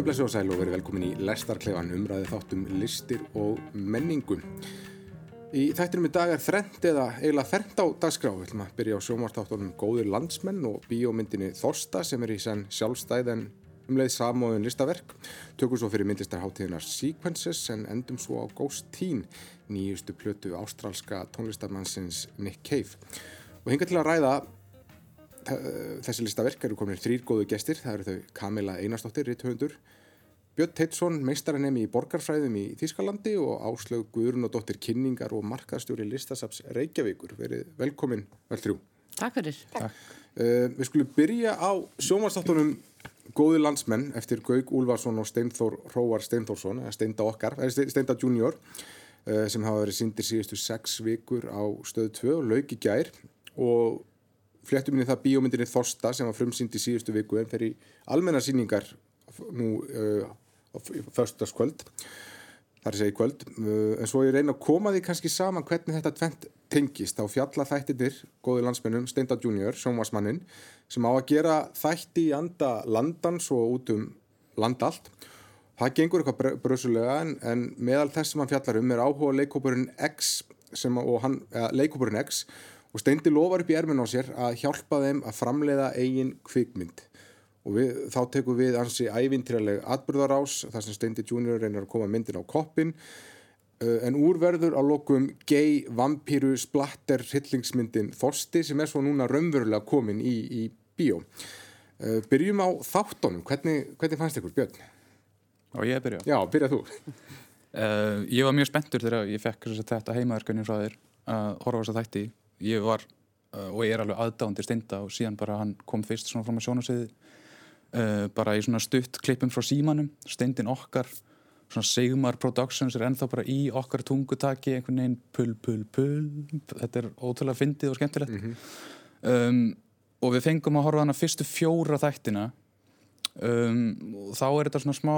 Komið blessu og sæl og verið velkomin í Lestarklefan umræði þáttum listir og menningu. Í þættinum í dag er þrend eða eiginlega þernd á dagskrá. Við ætlum að byrja á sjómartáttunum Góðir landsmenn og bíómyndinni Þorsta sem er í senn sjálfstæð en umleið samóðun listaverk. Tökum svo fyrir myndlistarháttíðinar Sequences en endum svo á Ghost Teen, nýjustu plötu ástrálska tónlistamannsins Nick Cave. Og hinga til að ræða þessi listaverk eru komin þrýr góðu gestir, það eru þau Kamila Einarstóttir, Ritthöfundur, Björn Teitsson, meistaranemi í borgarfræðum í Þískalandi og Áslög Guðrun og dóttir kynningar og markaðstjóri listasaps Reykjavíkur. Verið velkomin, vel þrjú. Takk fyrir. Takk. Uh, við skulum byrja á sjómanstáttunum Góði landsmenn eftir Gaug Úlfarsson og Steinþór Róar Steinþórsson, eða Steinda okkar, eða Steinda junior, uh, sem hafa verið sindir síðustu sex vikur á stöðu 2 og lauk í gær og fléttum minni það bíómyndinni Þorsta sem var frumsýnd í síðustu viku en fer í almenna síningar nú uh, á förstaskvöld þar er segið kvöld. Uh, en svo ég reyna að koma því kannski saman hvernig þetta tvent tengist. Á fjallafættinir góði landsmennum Steinda Junior, sjónvarsmannin sem á að gera þætti í anda landans og út um landallt það gengur eitthvað brösulega en, en meðal þess sem hann fjallar um er áhuga leikópurinn X sem, hann, eða, leikópurinn X og Steindi lofar upp í ermin á sér að hjálpa þeim að framleiða eigin kvikmynd. Og við, þá tekum við ansi ævintýraleg atbyrðarás þar sem Steindi Junior reynir að koma myndin á koppin uh, en úrverður á lokum gay, vampíru, splatter hryllingsmyndin Þorsti sem er svo núna raunverulega komin í, í bíó. Uh, byrjum á þáttunum. Hvernig, hvernig fannst ykkur Björn? Og ég byrja? Já, byrja þú. Uh, Ég var mjög spenntur þegar ég fekk þetta heimaverkunni frá þér að horfa þess að þætti ég var uh, og ég er alveg aðdándir steinda og síðan bara hann kom fyrst svona frá maður sjónasviði uh, bara í svona stutt klippum frá símanum steindin okkar svona Sigmar Productions er ennþá bara í okkar tungutaki einhvern veginn pull pull pull þetta er ótrúlega fyndið og skemmtilegt. Mm -hmm. um, og við fengum að horfa hana fyrstu fjóra þættina um, og þá er þetta svona smá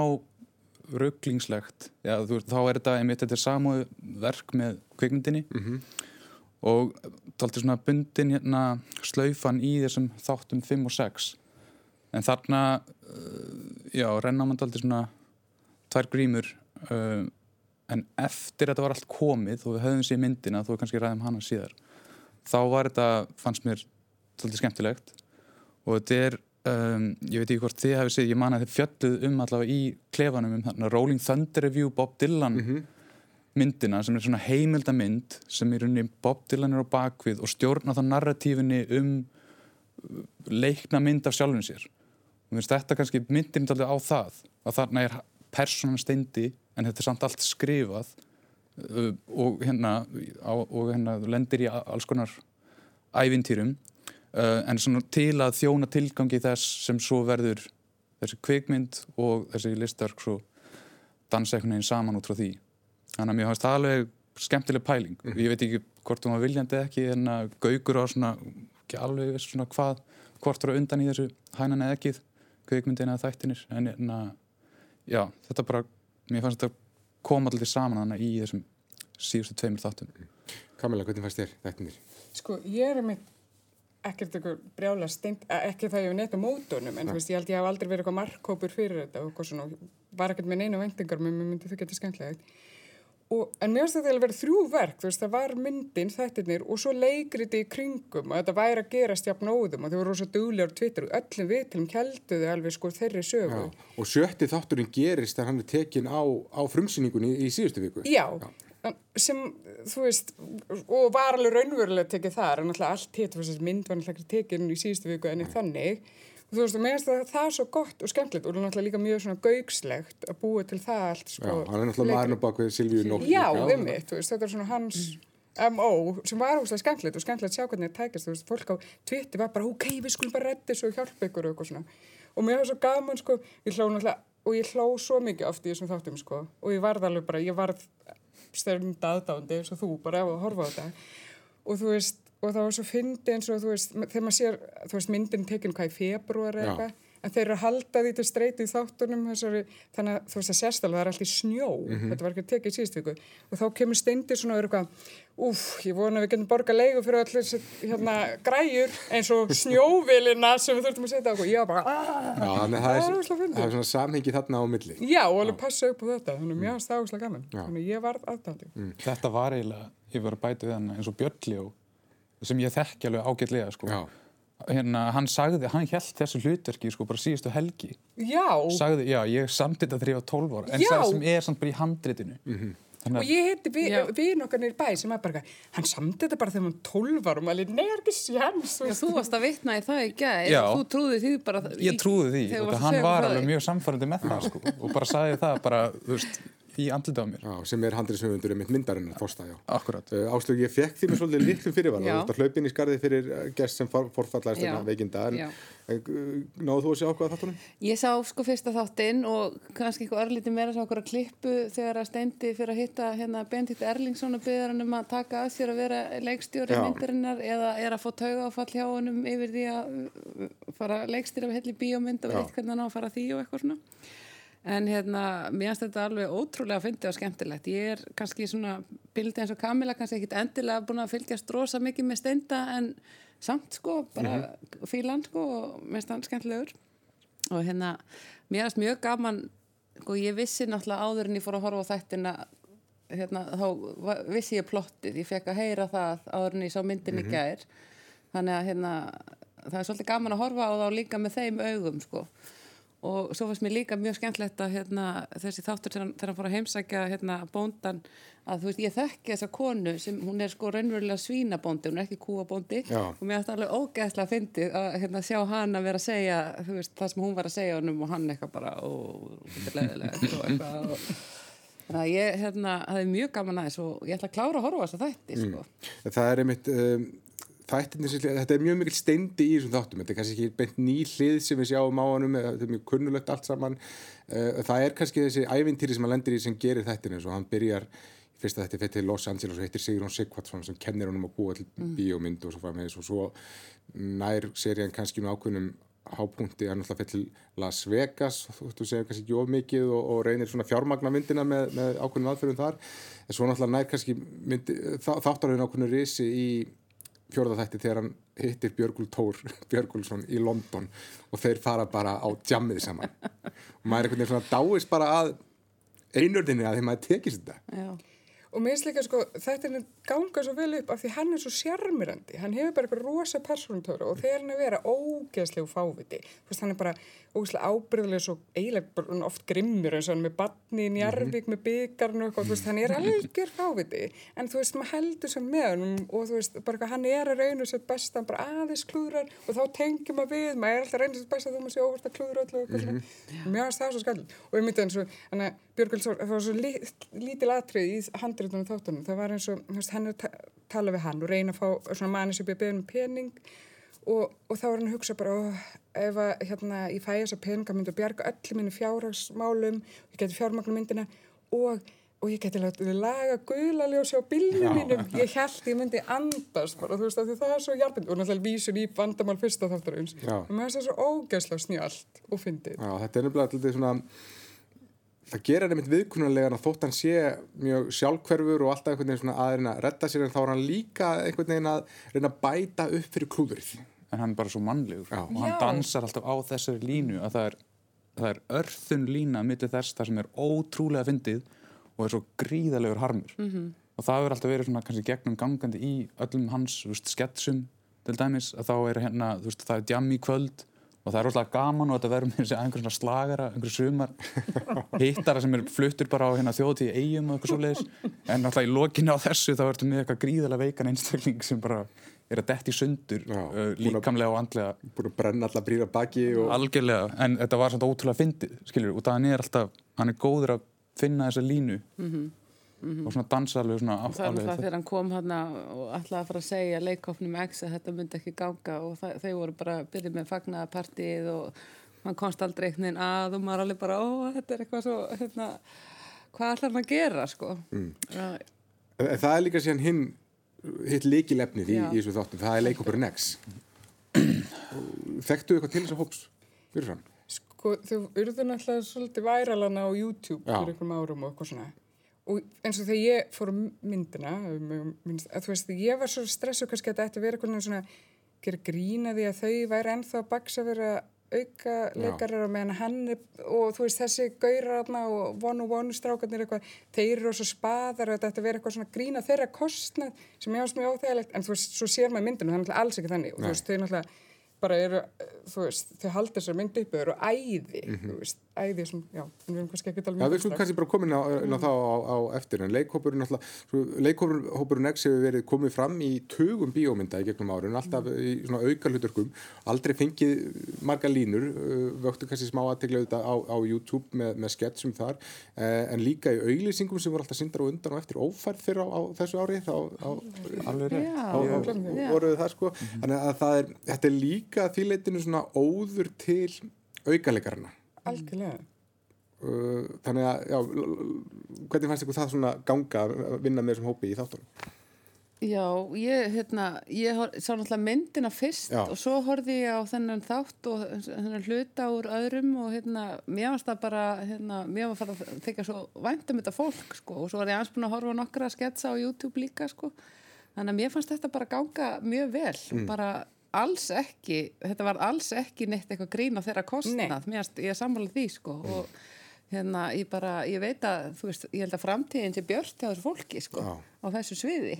rugglingslegt. Þá er þetta einmitt þetta er samúðu verk með kvikmyndinni. Mm -hmm og talti svona bundin hérna slaufan í þessum þáttum 5 og 6 en þarna uh, já, renna mann talti svona tvær grímur uh, en eftir þetta var allt komið og við höfum sér myndina, þú kannski ræðum hana síðar þá var þetta, fannst mér talti skemmtilegt. Og þetta er, um, ég veit ekki hvort þið hefði séð, ég man að þið fjalluð um allavega í klefanum um þarna Rolling Thunder Review Bob Dylan mm -hmm myndina sem er svona heimildamind sem í rauninni Bob Dylan er á bakvið og stjórna það narratífinni um uh, leikna mynd af sjálfum sér. Og finnst þetta kannski myndin á það að þarna er personan steindi en þetta er samt allt skrifað uh, og hérna og hérna lendir í alls konar ævintýrum uh, en svona til að þjóna tilgangi þess sem svo verður þessi kvikmynd og þessi listark svo dansa einhvern veginn saman út frá því þannig að mér finnst það alveg skemmtileg pæling mm. ég veit ekki hvort hún var viljandi ekki en að gaugur á svona ekki alveg veist svona hvað hvort voru undan í þessu hænan eða ekkið kveikmyndin eða þættinir en, en að já þetta bara mér fannst þetta koma alltaf saman hana í þessum síðustu tveimur þáttum Kamila, hvernig fannst þér þættinir? Sko ég er með ekkert eitthvað brjála steint, ekki það ég hef neitt á mótunum en ja. veist, ég held ég hef aldrei verið eitthvað markkópur fyrir þetta og svona, var ekkert með neina vendingar mér myndi þau geta skemmtilegt Og, en mér finnst þetta að vera þrjú verk, veist, það var myndin, þættirnir og svo leikriti í kringum og þetta væri að gerast jafn óðum og þau voru rosa duglegar Twitter og öllum vitlum kelduðu alveg sko þeirri sögu. Já, og sjötti þátturinn gerist þegar hann er tekin á, á frumsýningunni í, í síðustu viku. Já, Já, sem, þú veist, og var alveg raunverulega tekið þar, en alltaf allt hitt, mynd var alltaf tekin í síðustu viku en í þannig þú veist, og mér finnst það, það er svo gott og skemmtilegt og það náttúrulega líka mjög svona gaugslegt að búa til það allt sko, Já, hann er náttúrulega maður bak við Silvíu Nótt Já, um mitt, þú veist, þetta er svona hans mm. MO sem var óslega skemmtilegt og skemmtilegt að sjá hvernig það tækast, þú veist, fólk á Twitter var bara, ok, við skulum bara redda þessu og hjálpa ykkur og eitthvað svona, og mér var svo gaman sko, ég hló náttúrulega, og ég hló svo mikið oft í þessum þáttum sko, og ég varð alveg bara, ég varð og að þetta og og það var svo fyndi eins og þú veist þegar maður sér, þú veist myndin tekinn hvað í februar eða eitthvað en þeir eru að halda því til streyti í þáttunum þessari, þannig að þú veist að sérstaklega það er allt í snjó, þetta var ekki tekið í síðust viku. Og þá kemur steindir svona og er eitthvað úf, ég vona að við getum borga leigu fyrir allir hérna græjur eins og snjóvilina sem við þurftum að setja á okkur, ég var bara aaaah, að það er ógeðslega fyndið. það svona samhengi þarna á milli. já, og alveg passa upp á þetta, þannig að mér finnst það óslega gaman, þannig að ég varð aðdándi. Þetta var eiginlega, ég var að bæta við hann eins og Björnljó sem ég þekki alveg ágætlega sko. Já. Hérna, hann sagði, hann held þessu hlutverki sko bara síðustu helgi. Já, Sagði, já, ég samti þetta þegar ég var 12 ára, en það sem er samt bara í handritinu. Þannig og að, ég heiti vi, Já. vin okkar nýr bæ sem er bara, hann samti þetta bara þegar hann 12 árum, alveg, nei, er ekki sjans, Já, þú varst að vitna í það í gær, Já. þú trúði því bara ég trúði því, og að hann var alveg mjög samfærandi með það sko, og bara sagði það bara, þú veist, í andlita á mér. Já, sem er handriðshöfundur um. Akkurat. Uh, Áslug, ég fekk því með svolítið litlum fyrirvara, að hlaupin í skarði fyrir uh, gest sem for, forfallaðist veikinda, en Já. uh, náðu þú að sjá okkur að þáttunum? Ég sá sko fyrsta þáttinn og kannski eitthvað örlítið meira sá okkur að klippu þegar að steindi fyrir að hitta hérna Benedikt Erlingsson og byggja hann um að taka að sér að vera leikstjóri myndarinnar eða er að fá tauga áfall hjá honum yfir því að fara leikstýra við helli bíómynd og veit hvernig hann á að fara að því og eitthvað svona. En hérna, mér finnst þetta alveg ótrúlega fyndið og skemmtilegt. Ég er kannski svona bildi eins og Kamila, kannski ekkit endilega búin að fylgjast rosa mikið með steinda en samt sko, bara Mhm. fílan sko og mér finnst hann skemmtilegur. Og hérna, mér finnst mjög gaman, sko ég vissi náttúrulega áður en ég fór að horfa á þættina, hérna, þá vissi ég plottið, ég fekk að heyra það áður en ég sá myndin í gær. Þannig að hérna, það er svolítið gaman að horfa á þá líka með þeim augum sko og svo fannst mér líka mjög skemmtlegt að hérna, þessi þáttur þegar hann- fór að heimsækja hérna, bóndan að þú veist ég þekki þessa konu sem hún er sko raunverulega svínabóndi hún er ekki kúabóndi Já. og mér finnst alveg ógeðslega fyndið að hérna, sjá hann að vera að segja veist, það sem hún var að segja honum og hann eitthvað bara og þetta er leðilegt og eitthvað og, þannig að ég hérna, það er mjög gaman aðeins og ég ætla að klára að horfa á þessa þætti sko. Það er einmitt, um, þættinni, þetta er mjög mikil steindi í þessum þáttum, þetta er kannski ekki beint ný hlið sem við sjáum á honum, eða þetta er mjög kunnulegt allt saman, uh, það er kannski þessi ævintýri sem hann lendir í sem gerir þættinu, svo hann byrjar í fyrsta þetta fyrir til Los Angeles og heitir Sigrun Sigvardsson sem kennir honum að búa til bíómynd og svo framvegis. Og svo nær serían kannski nú ákveðnum hápunkti hann alltaf fyrir til Las Vegas þú segir kannski ekki of mikið og, og reynir svona fjármagna myndina með, með ákveðnum aðferðum þar. En svo náttúrulega nær kannski myndi, þa þáttarhauðin ákveðinu risi í fjórða þætti þegar hann hittir Björgul Tór Björgulsson í London og þeir fara bara á jammið saman og maður er einhvern veginn svona dáist bara að einurðinni að því maður tekist þetta Já. Og mér finnst líka sko, þetta er ganga svo vel upp af því hann er svo sjarmirandi, hann hefur bara eitthvað rosa persónutöru og þegar hann er að vera ógeðslegu fáviti, veist, hann er bara ógeðslega ábyrðulega svo eiginlega oft grimmur eins og hann með badni í Njarvík með byggarn og eitthvað, hann er algjör fáviti, en þú veist, maður heldur sem með hann og þú veist, bara hann er að reyna sér besta, hann bara aðeins klúðrar og þá tengjum maður við, maður er alltaf að reyna sér besta þú maður sé óvart að klúðra öllu og svona, mér finnst það svo skall að í handritunum þáttunum, það var eins og, hann er að ta tala við hann og reyna að fá svona manni sem beðið um pening og, og þá er hann að hugsa bara, ef að, hérna, ég fæ þessa peninga myndi að bjarga öllu mínu fjárhagsmálum, ég geti fjármagnum myndina og, og ég geti laga gula ljósi á bílnum mínum, ég held ég myndi andast bara, þú veist, því það er svo hjálpind og náttúrulega vísun í vandamál fyrsta Já. og mér finnst það svo ógeðslega snjált og fyndið. Já, þetta er nefnilega alltaf svona það gerir hann einmitt viðkunnarlega að þótt hann sé mjög sjálfhverfur og alltaf einhvern veginn svona að reyna að redda sér en þá er hann líka einhvern veginn að reyna að bæta upp fyrir klúðurinn en hann er bara svo mannlegur Já. og hann Já. dansar alltaf á þessari línu að það er, það er örþun lína millir þess það sem er ótrúlega fyndið og er svo gríðalegur harmur Mhm. -hmm. og það hefur alltaf verið svona kannski gegnum gangandi í öllum hans veist, sketsum til dæmis að þá er hérna, þú veist, það er djam í kvöld og það er rosalega gaman og þetta verður með þessi einhver svona slagara, einhver sumar hittara sem er fluttur bara á hérna, þjóðtíð eigum og eitthvað svo leiðis en náttúrulega í lokinu á þessu þá ertu með eitthvað gríðalega veikan einstakling sem bara er að detti sundur Já, uh, líkamlega og andlega. búin að brenna alla brýra baki og algjörlega, en þetta var svona ótrúlega fyndið, skilur, og það hann er alltaf hann er góður að finna þessa línu og svona dansa alveg svona Og það er alveg náttúrulega þegar hann kom hann og ætlaði að fara að segja leikofnum X að þetta myndi ekki ganga og það, þau voru bara byrja með fagnaðarpartíið og hann komst aldrei einhvern veginn að og maður alveg bara, ó, þetta er eitthvað svo, hérna, hvað ætlar hann að gera, sko? Mm. En það er líka síðan hinn hitt líkilefnið í, í þessu þáttum það er leikopurinn X Þekktu eitthvað til þess að hóps fyrirfram? sko, þau urðu náttúrulega svolítið væralana á YouTube Já. fyrir einhverjum árum og eitthvað svona og eins og þegar ég fór myndina minnst, að þú veist, ég var svo stressuð kannski að þetta ætti að vera eitthvað svona gera grína því að þau væri ennþá að baksa vera auka leikarar og meðan hann og þú veist þessi gaurar og on one strákarnir eitthvað, þeir eru svo spaðar og þetta vera eitthvað svona grína þeirra kostnað sem ég ást mjög óþægilegt. En þú veist, svo sér maður myndinu, er náttúrulega alls ekki þannig. Og þú veist, þau náttúrulega bara eru, þú veist, þau halda þessar myndi upp og eru æði, þú veist, æði sem, já, en við erum kannski ekki að tala Mhm. Já, um við skulum kannski bara komin á, inn á það á, á eftir en leikhópurinn alltaf, leikhópurinn X hefur verið komið fram í tugum bíómynda í gegnum árun, alltaf í svona auka hluturkum, aldrei fengið marga línur, uh, vöktu kannski smá aðtegla auðvitað á, á YouTube með, með sketsum þar, uh, en líka í auglýsingum sem voru alltaf sindar og undan og eftir ófærð fyrir á, á þessu ári, þá, á, alveg rétt. Já, á, á, já. voruð það sko, þannig að það er, þetta er líka að því leitinu svona óður til aukalegarna. Algjörlega. Uh, þannig að, já, hvernig fannst ykkur það svona ganga að vinna með þessum hópi í þáttunum? Já, ég, hérna, ég sá náttúrulega myndina fyrst Já. og svo horfði ég á þennan þátt og þennan hluta úr öðrum og hérna, mér varst það bara, hérna, mér var fara að þykja svo vænt um þetta fólk, sko, og svo var ég aðeins búin að horfa nokkra sketsa á YouTube líka, sko, þannig að mér fannst þetta bara ganga mjög vel, Mm. bara alls ekki, þetta var alls ekki neitt eitthvað grín á þeirra kostnað, mér varst, ég sammála því, sko, Mm. og hérna, ég bara, ég veit að, þú veist, ég held að framtíðin sé björt hjá þessu fólki, sko, Já. á þessu sviði.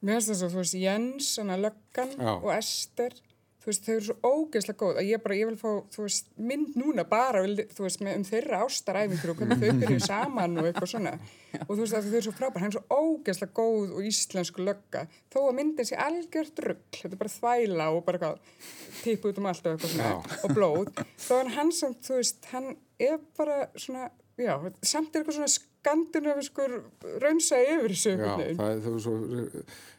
Mér finnst þess að þú veist Jens, Löggan Já. og Ester, þú veist, þau eru svo ógeðslega góð að ég bara, ég vil fá, þú veist, mynd núna bara, þú veist, með, um þeirra ástaræfingur og hvernig þau byrjuðu saman og eitthvað svona. Og þú veist, þau eru svo frábær, hann er svo ógeðslega góð og íslensku lögga, þó að myndin sé algjört rugg, þetta er bara þvæla og bara eitthvað, típu út um allt og eitthvað svona, Já. og blóð. Þá er hann samt, þú veist, hann er bara svona, já, samt er eitthvað svona skandinaviskur raunsa yfir þessu Já, það er, það er svo,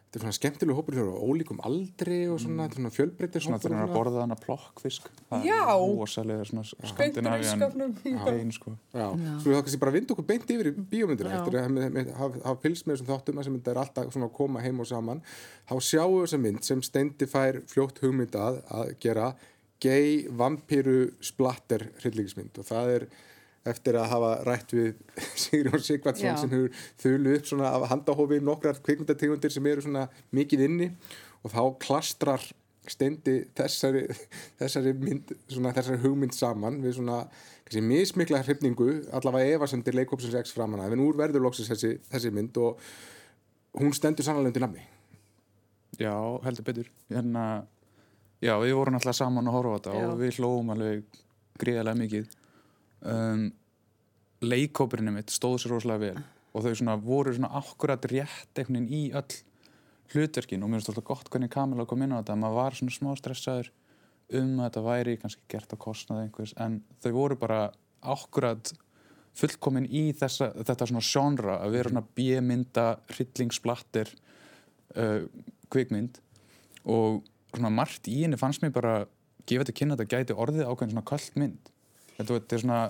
þetta er svona skemmtilegu hópur hjá ólíkum aldri og svona, er svona fjölbreytir svona þegar hann er að borða hana plokkfisk. Það Já. úr skandinavian ísskápnum. pein sko. Já, svo við þá kannski bara vind okkur beint yfir í bíómyndina Já. eftir að hafa- fylgst með þessum þáttum að sem þetta er alltaf svona að koma heim og saman þá sjáum við þessa mynd sem Steindi fær fljótt hugmynd að að gera gay vampíru splatter hryllingsmynd og það er eftir að hafa rætt við Sigrjón Sigvardsson sem hefur þulu upp svona af handahófi nokkrar kvikmyndategundir sem eru svona mikið inni og þá klastrar steindi þessari, þessari, mynd, svona, þessari hugmynd saman við svona kannski, mismikla hrifningu allavega efasendir leikópsins X framan að en úr verður loksins þessi, þessi mynd og hún stendur sannlega undir nafni. Já, heldur betur. Hérna, já, við vorum alltaf saman að horfa á þetta Já. og við hlóum alveg gríðarlega mikið um, leikópurinn mitt stóð sér rosalega vel og þau svona voru svona akkurat rétt einhvern veginn í öll hlutverkin og mér finnst alltaf gott hvernig Kamila kom inn á þetta. Maður var svona smá stressaður um að þetta væri kannski gert á kostnað einhvers en þau voru bara akkurat fullkomin í þessa, þetta svona genre að vera svona bímynda hryllingsblatter uh, kvikmynd og svona margt í henni fannst mér bara gefa þetta kynna að þetta gæti orðið ákveðin svona kallt mynd þetta, þetta er svona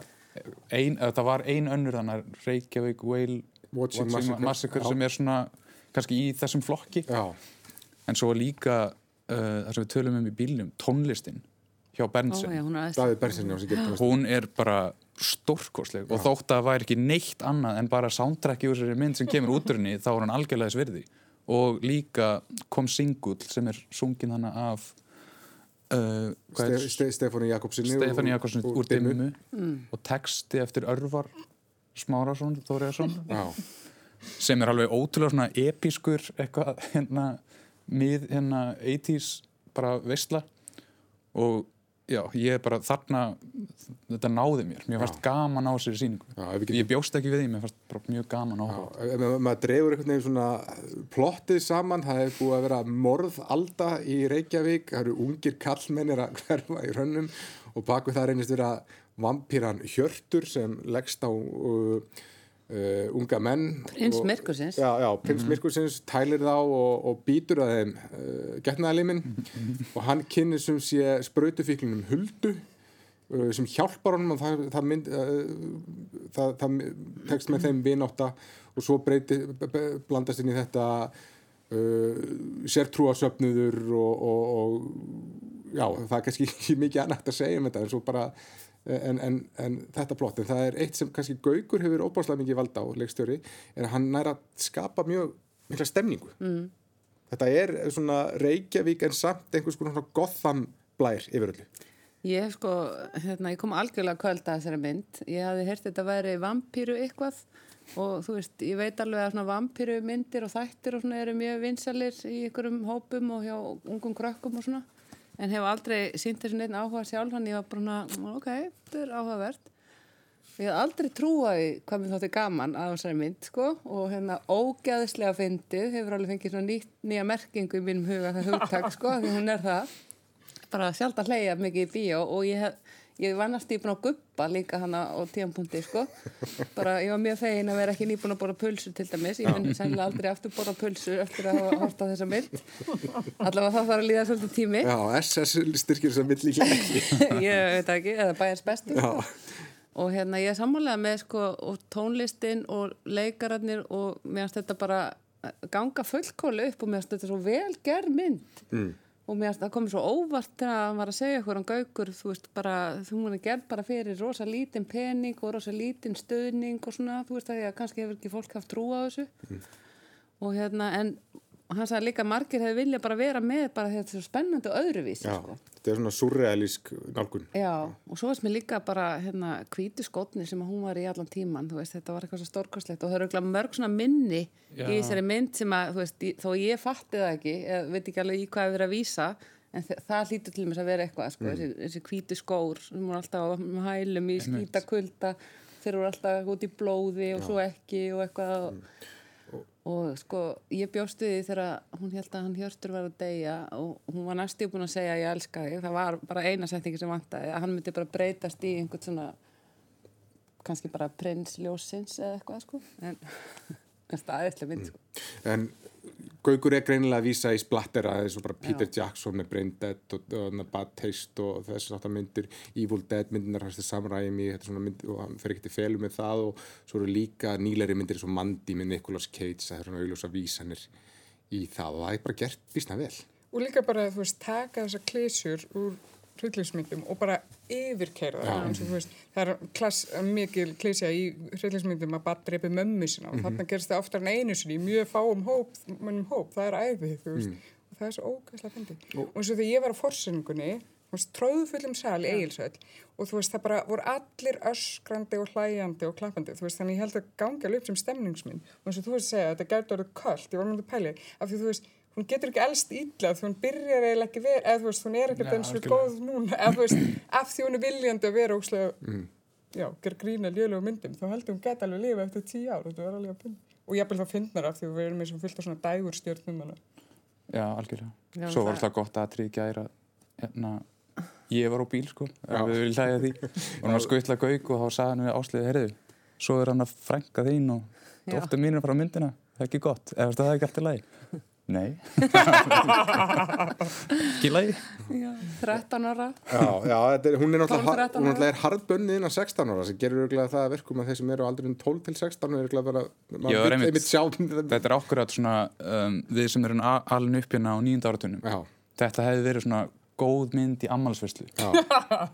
ein, eða það var ein önnur þannig að Reykjavík Whale Watching Watching Massacre. Sem er svona kannski í þessum flokki. Já, en svo líka uh, það sem við tölum um í bílnum, tónlistin hjá Ó, Berntsen já, hún er er bara stórkostleg og þótt að það væri ekki neitt annað en bara soundtracki úr þessari mynd sem kemur út úr henni þá er hann algjörlega þess virði. Og líka kom singull sem er sungin hana af uh, Ste, Ste, Stefáni Jakobsinni Stefán Jakobsson og- og úr Dimmu. Og texti eftir Örvar Smárasson, Þóriðarsson. Já, sem er alveg ótrúlega svona episkur eitthvað hérna mið hérna 80s bara veistla og já, ég er bara þarna þetta náði mér, mér fannst gaman á þessari síningu já, við getum ég bjóst ekki við því, mér fannst bara mjög gaman á það ef maður dreifur einhvern veginn svona plottið saman, það hefur búið að vera morðalda í Reykjavík það eru ungir kallmennir að hverfa í rönnum og baku það reynist vera vampíran Hjörtur sem leggst á uh, uh, unga menn Prins prins Myrkursins tælir þá og, og býtur að þeim uh, getnaðaliminn og hann kynir sem sé sprautufíklinum Huldu uh, sem hjálpar honum og það, það, mynd, uh, það, það tekst með þeim vinátta. Og svo breyti, blandast inn í þetta uh, sértrúasöfnuður og, og, og já, það er kannski ekki mikið annað að segja um þetta en svo bara en, en, en þetta plott, en það er eitt sem kannski Gaugur hefur óbáslega mikið valda á leikstjóri er að hann næra að skapa mjög mikla stemningu mm. þetta er svona Reykjavík en samt einhvers konar svona Gotham blær yfir öllu Ég hef sko, hérna, ég kom algjörlega kvölda þessari mynd. Ég hafði heyrt þetta að væri vampýru eitthvað og þú veist, ég veit alveg að svona vampýru myndir og þættir og svona eru mjög vinsalir í ykkurum hópum og hjá ungum krökkum og svona en hef aldrei sínt þessu neitt áhuga sjálf hann ég var bara svona, ok, þetta er áhugavert. Ég hef aldrei trúaði hvað mér þótti gaman að þessari mynd sko og hérna ógæðislega fyndið hefur alveg fengið svona ný, nýja merkingu í mínum huga það hugtak sko því hún er það. Bara sjálf að hleyja mikið í bíó og ég hef Ég var næst íbúin á guppa líka hana á tíampunkti, sko. Bara, ég var mjög fegin að vera ekki nýbúin að bóra pulsu til dæmis. Ég finn sannlega aldrei aftur bóra pulsu eftir að hafa hort á þessa mynd. Allavega það þarf að líða svolítið tími. Já, SS styrkir þessa mynd líka ekki. ég veit ekki, eða bæjars bestu. Já. Og hérna ég er sammálega með, sko, og tónlistin og leikararnir og mér finnst þetta bara ganga fullkóli upp og mér finnst þetta svo velgerð mynd. Mm og mér það komið svo óvart þegar hann var að segja á gaugur, þú veist, bara þú múin að gerð bara fyrir rosa lítinn pening og rosa lítinn stöðning og svona þú veist að ég kannski hefur ekki fólk haft trú á þessu mm. og hérna en hann sagði líka að margir hefur viljað bara vera með bara þetta er svo spennandi og öðruvísi Já, sko. þetta er svona surrealísk nálgun Já, og svo veist mér líka bara hérna kvíti skotni sem hún var í allan tíman veist, þetta var eitthvað svo stórkostlegt og það eru mörg svona minni Já. í þessari mynd sem að veist, þó ég fatti það ekki ég veit ekki alveg í hvað við erum að vísa en það hlýtur til og með að vera eitthvað sko, mm. þessi, þessi kvíti skór sem voru alltaf á hælum í skítakulda þeir voru alltaf út í blóði og Já. svo ekki og eitthvað mm og sko ég bjóstu því þegar hún held að hann Hjörstur var að deyja og hún var næstíð búin að segja að ég elska þig. Það var bara eina setningi sem vantæði að hann myndi bara breytast í einhvern svona kannski bara prinsljósins eða eitthvað sko. En staðislega mynd sko. En Gaugur er greinilega að vísa í splattera eins og bara Peter Já. Jackson með Brain Dead og, og Bad Taste og þess að myndir Evil Dead myndirnar hans til samræmi myndir, og hann fer ekki til felu með það og svo eru líka nýleiri myndir eins og Mandy með Nicolas Cage það er svona auðvitað vísanir í það og það er bara gert vísna vel og líka bara þú veist taka þessa klísjur úr hryllingsmyndum og bara yfirkeira það eins og þú veist, það er klass, mikil klísja í hryllingsmyndum að bara drepi mömmu sína og mm -hmm. þarna gerst það oftar en einu sinni í mjög fáum hóp, hóp það er veist, mm. og það er svo ógæslega fendi og, og eins og þegar ég var á forsengunni tróðufullum sal í Egilsvöld og þú veist það bara voru allir öskrandi og hlæjandi og klappandi þú veist þannig ég held að gangi alveg upp sem stemningsminn og eins og þú veist að segja að þetta gæti orðið kallt, ég var með þetta pæli af því þú veist hún getur ekki elst ítla því hún byrjar eiginlega ekki verið eða þú veist, hún er ekkert eins og góð núna eða þú veist, af því hún er viljandi að vera óslega, mm. já, ger grína lélögu myndum, þá heldur hún geta alveg að lifa eftir tíu ár, þetta verður alveg að finna og ég vil þá finna það af því við erum eins og fullt af svona dægur stjórnum hana. Já, algjörlega. Já, Svo var alltaf gott að tryggja hérna, ég var á bíl sko við viljum hlæga því. Og hann var skuttla er að er er er Nei. Ekki lagi. 13 ára. Já, já er, hún er náttúrulega hardbönnið inn á 16 ára. sem gerur það að verkum að þeir sem eru aldrei 12 til 16 er bara Já, einmitt, Þetta er ákveðat svona um, við sem erum alveg uppjörna á nýjunda áratunum Þetta hefði verið svona góð mynd í ammalsverslu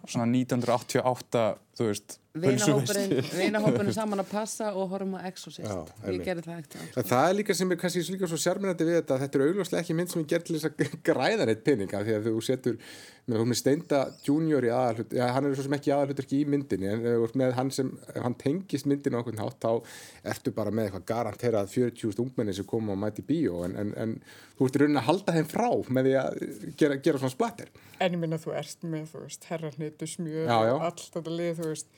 svona 1988 þú veist vinahópurinn saman að passa og horfum að exorcist. Já, ég gerði það ekkert það er líka sem er kannski líka svo sérmennandi við þetta þetta er augljóslega ekki mynd sem er gerð til þess að græða neitt peninga því að þú setur með, með Steinda junior í aðalhut ja, hann er svo sem ekki aðalhutur ekki í myndinni en með hann sem, hann tengist myndinu okkur nátt þá ertu bara með eitthvað garanterað 40.000 ungmenni sem koma og mæti bíó en, en, en þú ert í rauninni að halda þeim frá með því að gera, gera svona splatter. En ég minna þú ert með, þú veist, herrarnitu smjög og allt þetta lið, þú veist.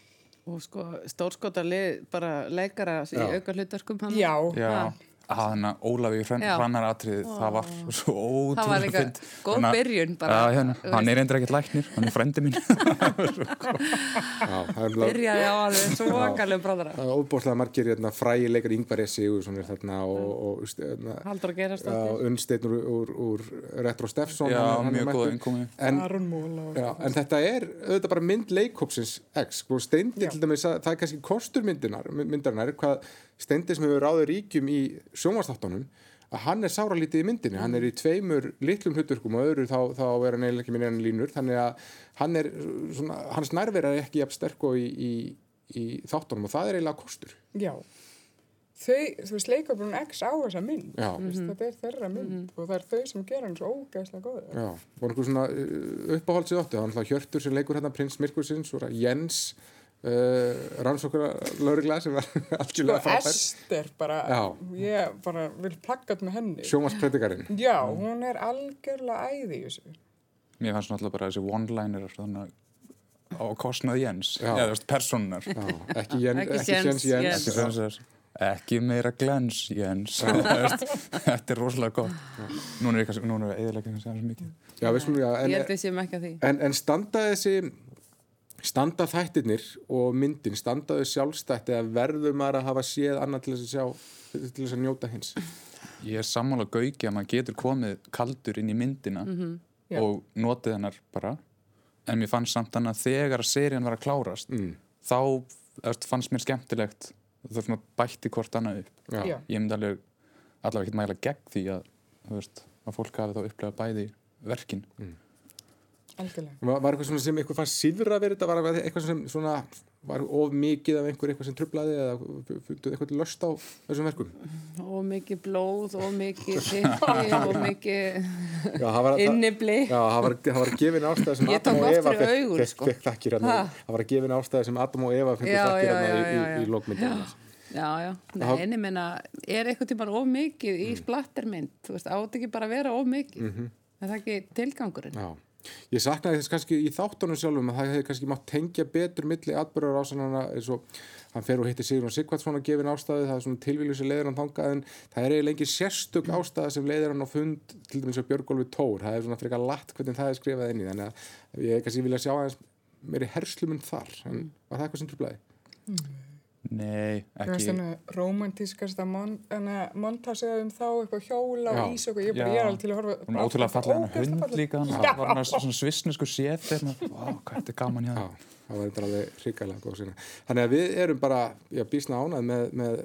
Og sko stórskotarlið bara leikara í auka hlutarkum hann já, já. Þannig að Ólafi hrannar atrið, það var svo ótrúlega Það var líka góð byrjun bara. Já, hérna, hann er endur ekkert læknir, hann er frendi mín. Byrjaði á alveg svo vakalum bráðara. Það er óbúrslega margir hérna, frægi leikar Yngvar Essi og þarna og hérna, Haldur að gerast þetta. Unnsteinn úr, úr, úr Retro Steffsson. Já, mjög góð innkomi. En, en þetta er auðvitað bara mynd leikópsins X. Sko, Steindi til dæmis að það er kannski kostur myndarinnar hvað Steindi sem hefur ráður ríkjum í sjónvastáttunum að hann er sáralítið í myndinni, hann er í tveimur litlum hluturkum og öðru þá, þá er hann eiginlega ekki minni en línur, þannig að hann er svona, hans nærvera er ekki jafn sterk og í, í, í þáttunum og það er eiginlega kostur. Já. Þau, þú veist, leikabrún X á þessa mynd. Já. Þú veist, Þetta er þeirra mynd og það er þau sem gera hann svo ógeðslega góða. Já, og einhver svona uh, uppáhaldsið óttu, hann hlað Hjörtur sem leikur hérna prins það Jens uh, rannsókara laurugla sem var algjörlega Og frábær Ester bara, Já. ég bara vil plaggat með henni. sjómaspredikarin Já, hún er algjörlega æði í þessu. Mér fannst náttúrulega bara þessi one-liner að á kostnað Jens Já. eða þú veist, personar Já, ekki, Jen, Ekki ekki Jens, Jens Jens Jens. Ekki að- ekki meira glens Jens þetta er rosalega gott núna er er eðilega kannski að segja svo mikið Já, við skulum, já, Ég held en, við séum ekki að því. en, en standa þessi standa þættirnir og myndin, standa þau sjálfstætt eða verður maður að hafa séð annað til þess að sjá til þess að njóta hins ég er sammála gauki að maður getur komið kaldur inn í myndina Já. og notið hennar bara en mér fannst samt þannig að þegar að serían var að klárast mm. þá eftir, fannst mér skemmtilegt það svona bætti hvort annað upp Já. Já. ég myndi alveg allavega ekki mæla gegn því að, veist, að fólk hafi þá upplegað bæði verkin Algjörlega. Var, var eitthvað svona sem eitthvað fannst síðra verið þetta var eitthvað sem svona var of mikið af einhver eitthvað sem trublaði eða eitthvað til löst á þessum verkum Og mikið blóð, og mikið tippi, og mikið innibli. já, það var, var gefin ástæða sem Ég tók Adam og Eva fekk, fekk, sko. fekk þakkir hérna, það var gefin ástæða sem Adam og Eva þakkir já, hérna í, lókmyndinu Já, já. En ég meina, er eitthvað tímar of mikið í splattermynd? Þú veist, átt ekki bara að vera of mikið? Mhm. Er það ekki tilgangurinn? Já, ég saknaði þess kannski í þáttunum sjálfum að það hefði kannski mátt tengja betur milli atbyrjar ásannana eins og hann fer og hittir Sigrun Sigvardsson að gefin ástæði það er svona tilvílu sem leiðir hann þangað en það er eiginlega engin sérstök ástæða sem leiðir hann á fund til dæmis á Björgólfi Tór það er svona frekar latt hvernig það er skrifað inn í þannig að ég kannski vilja sjá aðeins meiri hersluminn þar en var það eitthvað sem trúblaði? nei, Þú veist ekki þannig romantískasta mon, montasið um þá eitthvað hjóla og ís og eitthvað, ég, bara, ég er alveg til að horfa hún er ótrúlega fallega hann Ógeðslega hund falleg. líka hann Já. var hann svona svissnesku sétt vá, hvað þetta er gaman hjá Já, það það var þetta alveg hrikalega góð sinna. Þannig að við erum bara, já, bísna ánað með, með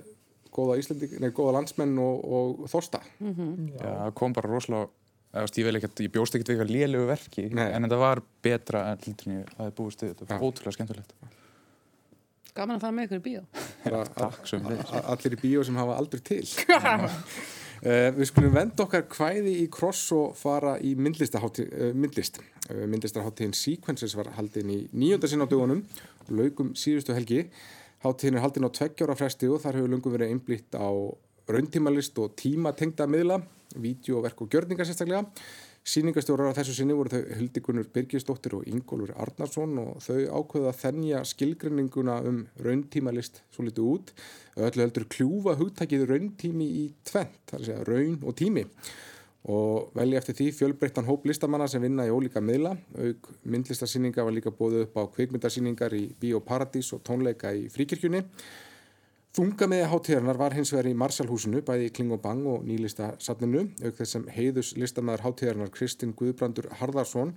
góða Íslandi, nei, góða landsmenn og, og þorsta. Já, það kom bara rosalega ég, ekkert, ég bjóst ekkert við eitthvað lélegu verki Nei. en þetta var betra en en ég hafði búist við þetta var ótrúlega skemmtilegt Gaman að fara með ykkur í bíó. Allir í bíó sem hafa aldrei til. Uh, við skulum venda okkar kvæði í kross og fara í myndlistahátti, uh, myndlist. Uh, myndlistarháttíðin Sequences var haldin í nýjönda sinn á dögunum, laukum síðustu helgi. Háttíðin er haldin á tveggjára fresti og þar hefur lungum verið einblýtt á rauntímalist og tímatengda miðla, vídeoverk og gjörningar sérstaklega. Sýningastjórar á þessu sinni voru þau Hildikunur Birgisdóttir og Ingólfur Arnarsson og þau ákveða að þennja skilgreininguna um rauntímalist svo litið út. Öllu heldur kljúfa hugtakið rauntími í tvent, það er að segja raun og tími. Og velja eftir því fjölbreyttan hóp listamanna sem vinna í ólíka miðla. Auk myndlistarsýninga var líka bóðið upp á kvikmyndarsýningar í Bíóparadís og tónleika í Fríkirkjunni. Þunga með hátíðarnar var hins vegar í Marsalhúsinu, bæði í Kling og Bang og nýlista safninu, auk þess sem heiðus listamæður hátíðarnar Kristinn Guðbrandur Harðarsson,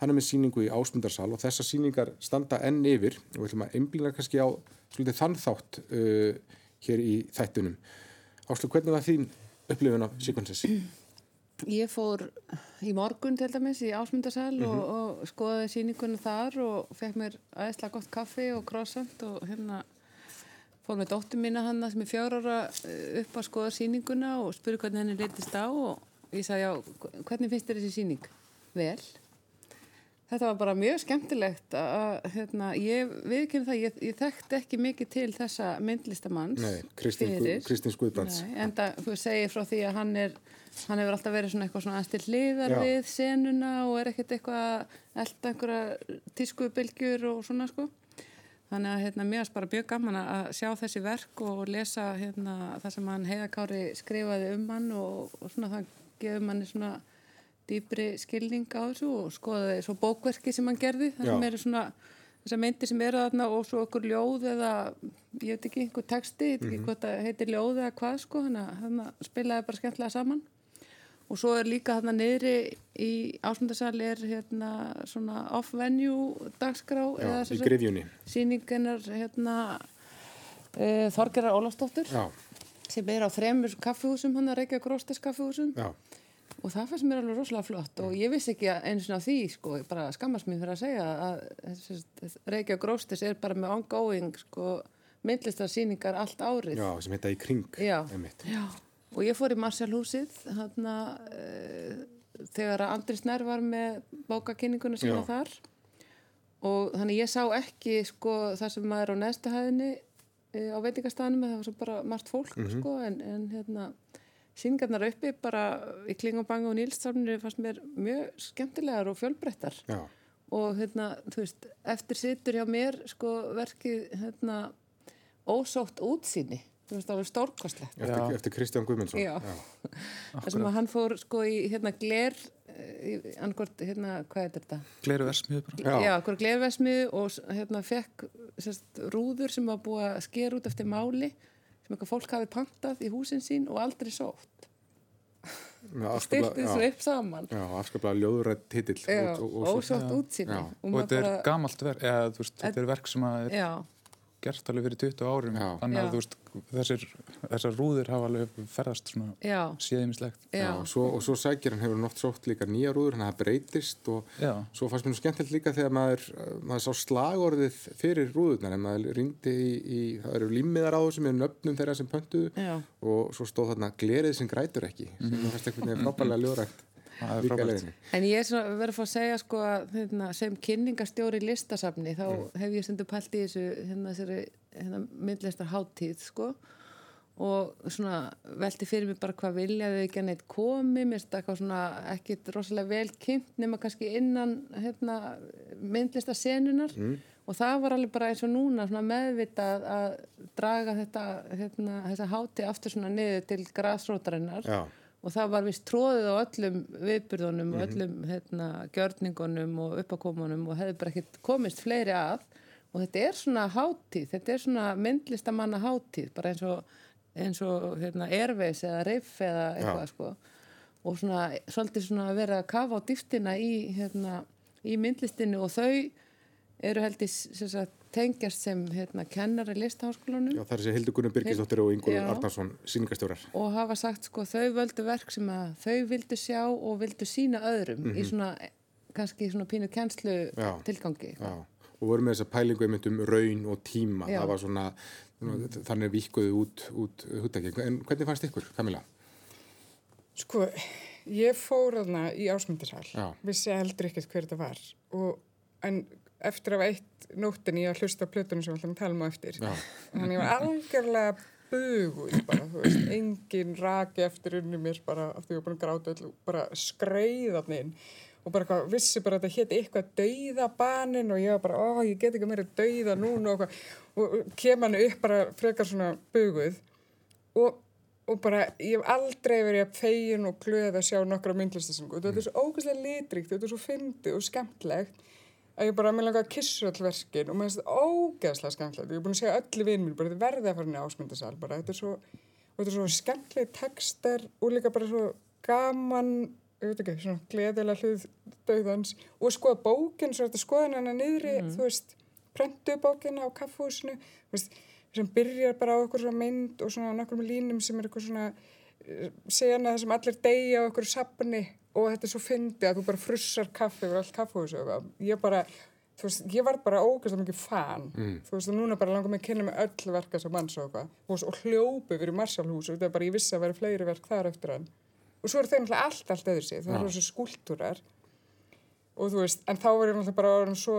hann er með síningu í Ásmundarsal og þessar síningar standa enn yfir og við ætlum að einblýna kannski á svolítið þann þátt uh, hér í þættunum. Áslu, hvernig var þín upplifun af Sequences? Ég fór í morgun til dæmis í Ásmundarsal og, og skoðaði síningunum þar og fekk mér aðeinslega gott kaffi og croissant og hérna fór með dóttur mína hann sem er fjár ára eh, upp að skoða síninguna og spurði hvernig henni leytist á og ég sagði já, hvernig finnst þér þessi síning? Vel. Þetta var bara mjög skemmtilegt að hérna, ég viðkynna það, ég, ég þekkti ekki mikið til þessa myndlistamanns Nei. Kristín Guðbrands. En það, þú segir frá því að hann er hann hefur alltaf verið svona eitthvað svona aðstil hliðar Já. við senuna og er ekkert eitthvað að elda einhverja tískubylgjur og svona sko þannig að hérna, mér varst bara mjög gaman að sjá þessi verk og lesa hérna, það sem hann Heiðakári skrifaði um hann og, og svona það gefur manni svona dýpri skilning á þessu og skoðaði svo bókverki sem hann gerði Já. eru svona þessar myndir sem eru þarna og svo okkur ljóð eða ég veit ekki, einhver texti, ég veit ekki hvað það heitir ljóð eða hvað sko, þannig að þarna spilaði bara skemmtilega saman og svo er líka þarna niðri í ásmundarsal er hérna svona off-venue dagskrá Já, eða í grifjunni. síninginar hérna e, Þorgerar Ólafsdóttur Já, sem er á þremur kaffihúsum hann að reykja gróstes kaffihúsum. Já, og það fannst mér alveg rosalega flott og ég vissi ekki einu sinni á því sko, ég bara skammast mér fyrir að segja að reykja gróstes er bara með ongoing sko, myndlistarsýningar allt árið. Já, sem heita í kring Já. Já, og ég fór í Marshallhúsið hann uh, þegar að Andris Nær var með bókakynninguna sína Já. þar. Og þannig ég sá ekki sko það sem maður á neðstu hæðinni uh, á veitingastæðanum það var svo bara margt fólk sko en, en hérna síningarnar uppi bara í Klingabanga og Nílstafnir fannst mér mjög skemmtilegar og fjölbreyttar. Og hérna, þú veist, eftir situr hjá mér sko verkið hérna ósótt útsýni þú veist, alveg stórkostlegt eftir, Já. eftir Kristján Guðmundsson. Já. þar sem að hann fór sko í hérna gler annarkort, hérna, hvað er þetta? Gleru versmiðu bara. Já. Já, glerversmiðu og hérna fekk sérst, rúður sem var búið að skera út eftir máli sem eitthvað fólk hafi pantað í húsin sín og aldrei sótt Já, styrti afskaplega- þessu já, upp saman já, afskaplega ljóðrætt titill. Já, og- og- og- ósótt útsýni Já. og Og þetta er bara, gamalt verk, eða þú veist, þetta er verk sem að er já, gert alveg fyrir 20 árum. Já. Þannig að veist, þessir, þessar rúður hafa alveg ferðast séðimislegt. Já, svo, og svo sækir hann hefur nátt sótt líka nýja rúður, hann það breytist og Já. svo fannst mér nú skemmtilegt líka þegar maður, maður sá slagorðið fyrir rúðurnar, en maður rýndi í, í, það eru límiðar á þessu með nöfnum þeirra sem pöntuðu og svo stóð þarna glerið sem grætur ekki, sem mér fannst einhvern veginn frábælega ljóðrætt En ég er svona verið að fá að segja sko að hérna, sem kynningastjóri listasafni þá hef ég stundu pælt í þessu hérna, þessari hérna, myndlistar háttíð sko. Og svona velti fyrir mig bara hvað viljaðu ekki að neitt komi. Mér finnst það eitthvað svona ekkit rosalega vel kynnt nema kannski innan hérna, myndlistarsenunar mm. og það var alveg bara eins og núna svona meðvitað að draga þetta hérna, þessa háttíð aftur svona niður til grasrótarinnar. Já, og það var vist tróðið á öllum viðburðunum og öllum hérna, gjörningunum og uppakomunum og hefði bara ekkert komist fleiri að. Og þetta er svona hátíð, þetta er svona myndlistamanna hátíð, bara eins og eins og hérna, Airways eða Riff eða eitthvað sko. Og svona, svolítið svona að vera að kafa á dýftina í, hérna, í myndlistinu og þau eru held í sem sagt, tengjast sem hérna, kennari listaháskólanum já, það er þessi Hildur Gunnar Birgisdóttir og Já. Arnarsson, sýningastjórar. og hafa sagt sko þau völdu verk sem að þau vildu sjá og vildu sína öðrum í svona kannski svona pínu kennslu Mhm. Já. tilgangi Já, og voru með þessa pælingu einmitt um raun og tíma, Já. það var svona, þannig vikkuðu út, út húttæki. En hvernig fannst ykkur, Kamila? Sko, ég fór þarna í ásmyndarsal, Já. vissi heldur ekkert hver þetta var og, en eftir af eitt nóttin ég að hlusta plötunum sem við ætlum að tala um á eftir Já. þannig ég var algjörlega buguð bara, þú veist, engin raki eftir unni mér bara af því ég var búin að gráta öll og bara skreiðan inn og bara hvað, vissi bara að þetta hétt eitthvað dauðabanin og ég var bara, ó, ég get ekki meira dauða núna og, eitthvað. og kem hann upp bara frekar svona buguð og, og bara, ég hef aldrei verið að fegin og glöð að sjá nokkra myndlistasingu og þetta er svo ógæslega litrikt, þetta er svo fyndið og skemmtlegt að ég bara, mér langar að kissa öll verkin og mér finnst þetta ógæslega skemmtlegt og ég er búin að segja öllu vinn mér, bara þetta verði að fara inn í ásmyndasal bara, þetta er svo, er svo skemmtleg tekstar og líka bara svo gaman ég veit ekki, svona gleðilega hluð döðans og skoða bókin, svo þetta skoðan hana niðri, þú veist prentu bókina á kaffhúsinu sem byrjar bara á okkur svona mynd og svona nokkrum línum sem er eitthvað svona eh, sena það sem allir deyja á okkur sapni og þetta er svo fyndi að þú bara frussar kaffi yfir allt kaffhúsi og ég bara, þú veist, ég var bara ógæslega mikið fan, þú veist, og núna bara langar mig að kynna með öll verka sem manns og eitthvað. Og, og hljópi fyrir Marshallhús og þetta er bara, ég vissi að vera fleiri verk þar eftir hann og svo eru þau náttúrulega allt, allt öðru sig, það eru þessu skúltúrar og þú veist, en þá var ég náttúrulega bara orðin svo,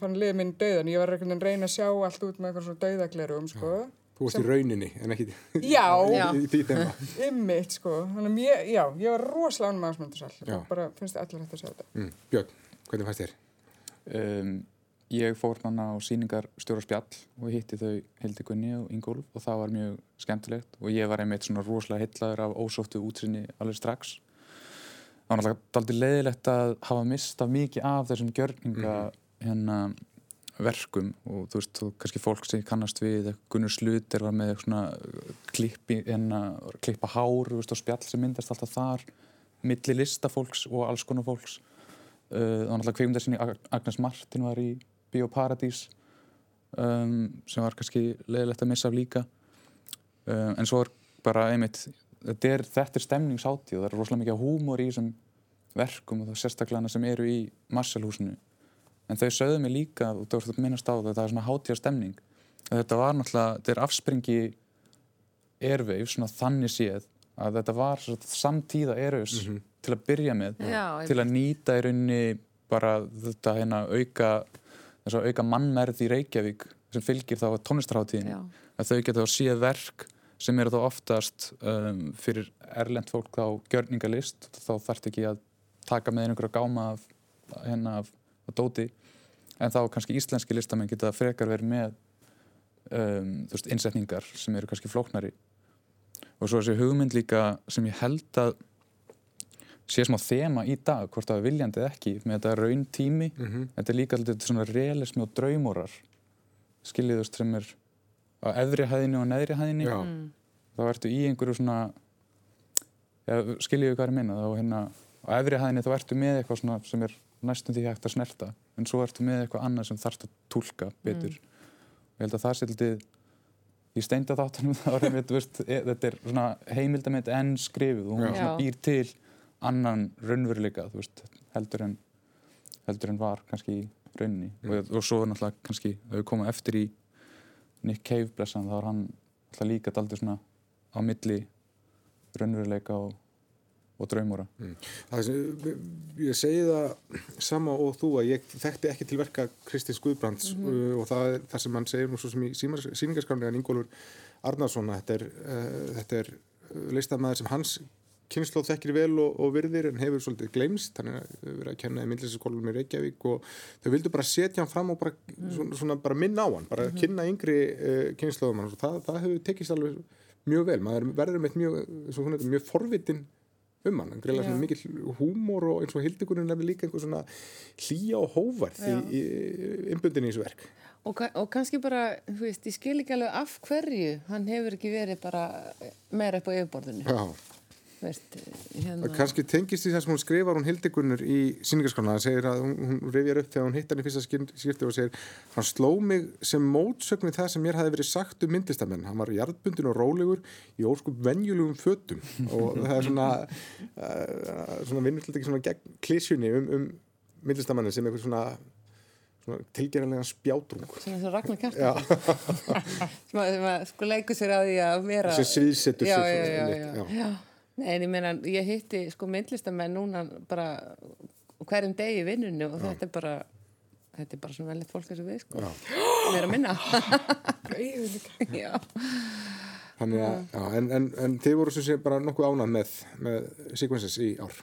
fann liðið minn döðan, ég var að reyna að sjá allt út með eitthvað svona döðaglerum, sko. Þú varst í rauninni, en ekki Já, í því þeimma. ymmit, sko. Þannig að ég, já, ég var rosalega ánum aðsmöndarsal Já. og bara finnst allir hægt að sjá þetta. Mm. Björn, hvernig fannst þér? Um, ég fór þannig á síningar stjóra spjall og hitti þau Hildi Gunni og Ingólf og það var mjög skemmtilegt og ég var einmitt svona rosalega heitlaður af ósóttu útsinni alveg strax. Það var náttúrulega aldrei leiðilegt að hafa mistað mikið af þessum gjörninga hérna verkum og þú veist, þú kannski fólk sem kannast við, Gunnar Sluter var með svona klippi, hérna, klippa hár, þú veist, og spjall sem myndast alltaf þar, milli listafólks og alls konar fólks. Uh, var náttúrulega kveimdar sinni Agnes Martin var í Bíóparadís um, sem var kannski leiðilegt að missa af líka uh, en svo er bara einmitt þetta er, þetta er stemningshátíð og það er rosalega mikið húmor í þessum verkum og það sérstaklega sem eru í Marshallhúsinu en þau sögðu mig líka og þú veist minnast á það það er svona hátíðar stemning. Þetta var náttúrulega, þetta er afspringi erveif, svona þannig séð að þetta var svona, samtíða erveifs til að byrja með Já, til að nýta í rauninni bara þetta hérna auka þess að auka mannmerð í Reykjavík sem fylgir þá tónlistarháttíðinni að þau geta þá séð verk sem eru þá oftast um, fyrir erlend fólk þá gjörningalist. Þá þarf ekki að taka með einhverja gáma af, hérna af, af dóti en þá kannski íslenski listamenn geta frekar verið með um, þú veist, innsetningar sem eru kannski flóknari. Og svo þessi hugmynd líka sem ég held að sé smá þema í dag, hvort það er viljandi eða ekki með þetta raun tími. Þetta er líka alltaf svona realismi og draumórar skiljiðust sem er á efri hæðinni og neðri hæðinni. Já. þá ertu í einhverju svona ja, skiljiðu hvað er að minna þá hérna á efri hæðinni þá ertu með eitthvað svona sem er næstum því hægt að snerta en svo ertu með eitthvað annað sem þarfst að túlka betur. Og ég held að það sé litið í steindaþáttunum þá er einmitt, þú veist, e- þetta er svona heimildamind en skrifuð og hún Já. svona býr til annan raunveruleika veist, heldur en heldur en var kannski í rauninni. Og, og svo náttúrulega kannski þau koma eftir í Nick Cave blessan þá er hann alltaf líka daldur svona á milli raunveruleika og, og draumóra. Það sem, ég segi það sama og þú að ég þekkti ekki til verka Kristins Guðbrands uh, og það er það sem hann segir nú svo sem í síningarskránni en Ingólfur Arnarsson þetta er, uh, þetta er listamæður sem hans kynnslóð þekkir vel og, og virðir en hefur svolítið gleymst, hann er verið að kenna í myndlistaskólum í Reykjavík og þau vildu bara setja hann fram og bara, svona, svona, bara minna á hann, bara kynna yngri uh, kynnslóðum hans. Og það, það hefur tekist alveg mjög vel, maður verður með mjög, mjög forvitin um hann, hann greiðlega svona mikill húmor og eins og hildigunin nefnir líka einhver svona hlýja og hóvarð í, í, í innbundinni í þessu verk. Og, og kannski bara, þú veist, ég skil ekki alveg af hverju hann hefur ekki verið bara meira upp á yfirborðinu. Já, Þú veist, hérna, kannski tengist því það sem hún skrifar hún hildigunnur í síningarskona það segir að hún, hún rifjar upp þegar hún hitt hann í fyrsta skipti og segir hann sló mig sem mótsögn við það sem mér hafi verið sagt um myndlistamenn. Hann var jarðbundin og rólegur í óskup venjulegum fötum. Og það er svona uh, svona vinnur til ekki svona gegn klísjunni um, um myndlistamannin sem eitthvað svona, tilgerðanlega spjátrung. Svona og Ragnar Kjartansson. sem að, sem að sko leikur sér á því að vera... sem sviðsetur sig já, já, já, já. Nei, en ég meina, ég hitti sko myndlistamenn núna bara hverjum degi í vinnunni og þetta er bara þetta er bara svona velið fólk eins og við sko Já. meira að minna já, Þannig að, já, en, en, en þið voru sem sé bara nokkuð ánað með, með sequences í ár.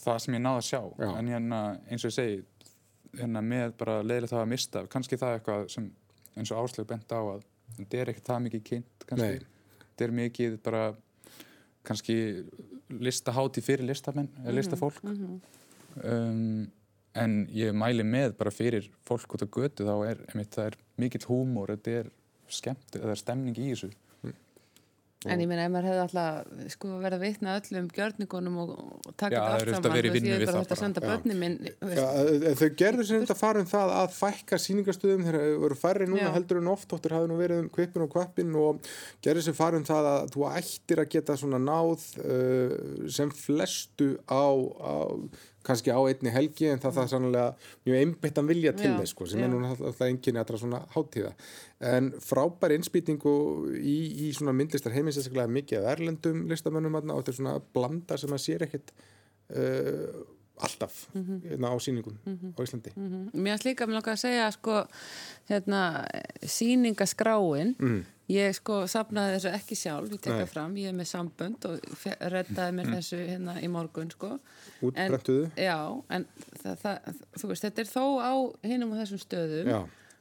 það sem ég náði að sjá Já. en hérna eins og ég segi hérna með bara leiðilegt að mista kannski það er eitthvað sem eins og áslög bent á að þetta er ekkert það mikið kynnt kannski, Nei. þetta er mikið bara kannski listaháti fyrir listamenn eða listafólk. Um, en ég mæli með bara fyrir fólk út á götu þá er, einmitt, er mikill húmor þetta er skemmt, það er stemning í þessu en ég meina ef maður hefði alltaf sko verið að vitna öllum gjörningunum og, og taka þetta saman verið í þú veist, ég er bara hægt að senda börnin minn Já, þau gerðu sem þetta fara um það að fækka síningastöðum þegar þau voru færri núna Já. heldur en oft, óttur hafi nú verið um kvipin og kvappin og gerðu sem fara um það að þú ættir að geta svona náð uh, sem flestu á, á kannski á einni helgi en það það sannlega mjög einbyttan vilja til þess sko, sem já. er nú alltaf enginni allra svona hátíða en frábær innspýting í, í svona myndlistar heimins sérstaklega mikið af erlendum listamönnum og þetta er svona blanda sem að sér ekkit uh, alltaf hérna, á sýningum á Íslandi. Mhm. Mér finnst líka, mér langar að segja sko, hérna, síningaskráin mm. ég sko sapnaði þessu ekki sjálf, ég tekka fram ég er með sambönd og reddaði mér þessu hérna í morgun sko. Útbrentuðu Já, en það, það, þú veist, þetta er þó á hinum og þessum stöðum Já,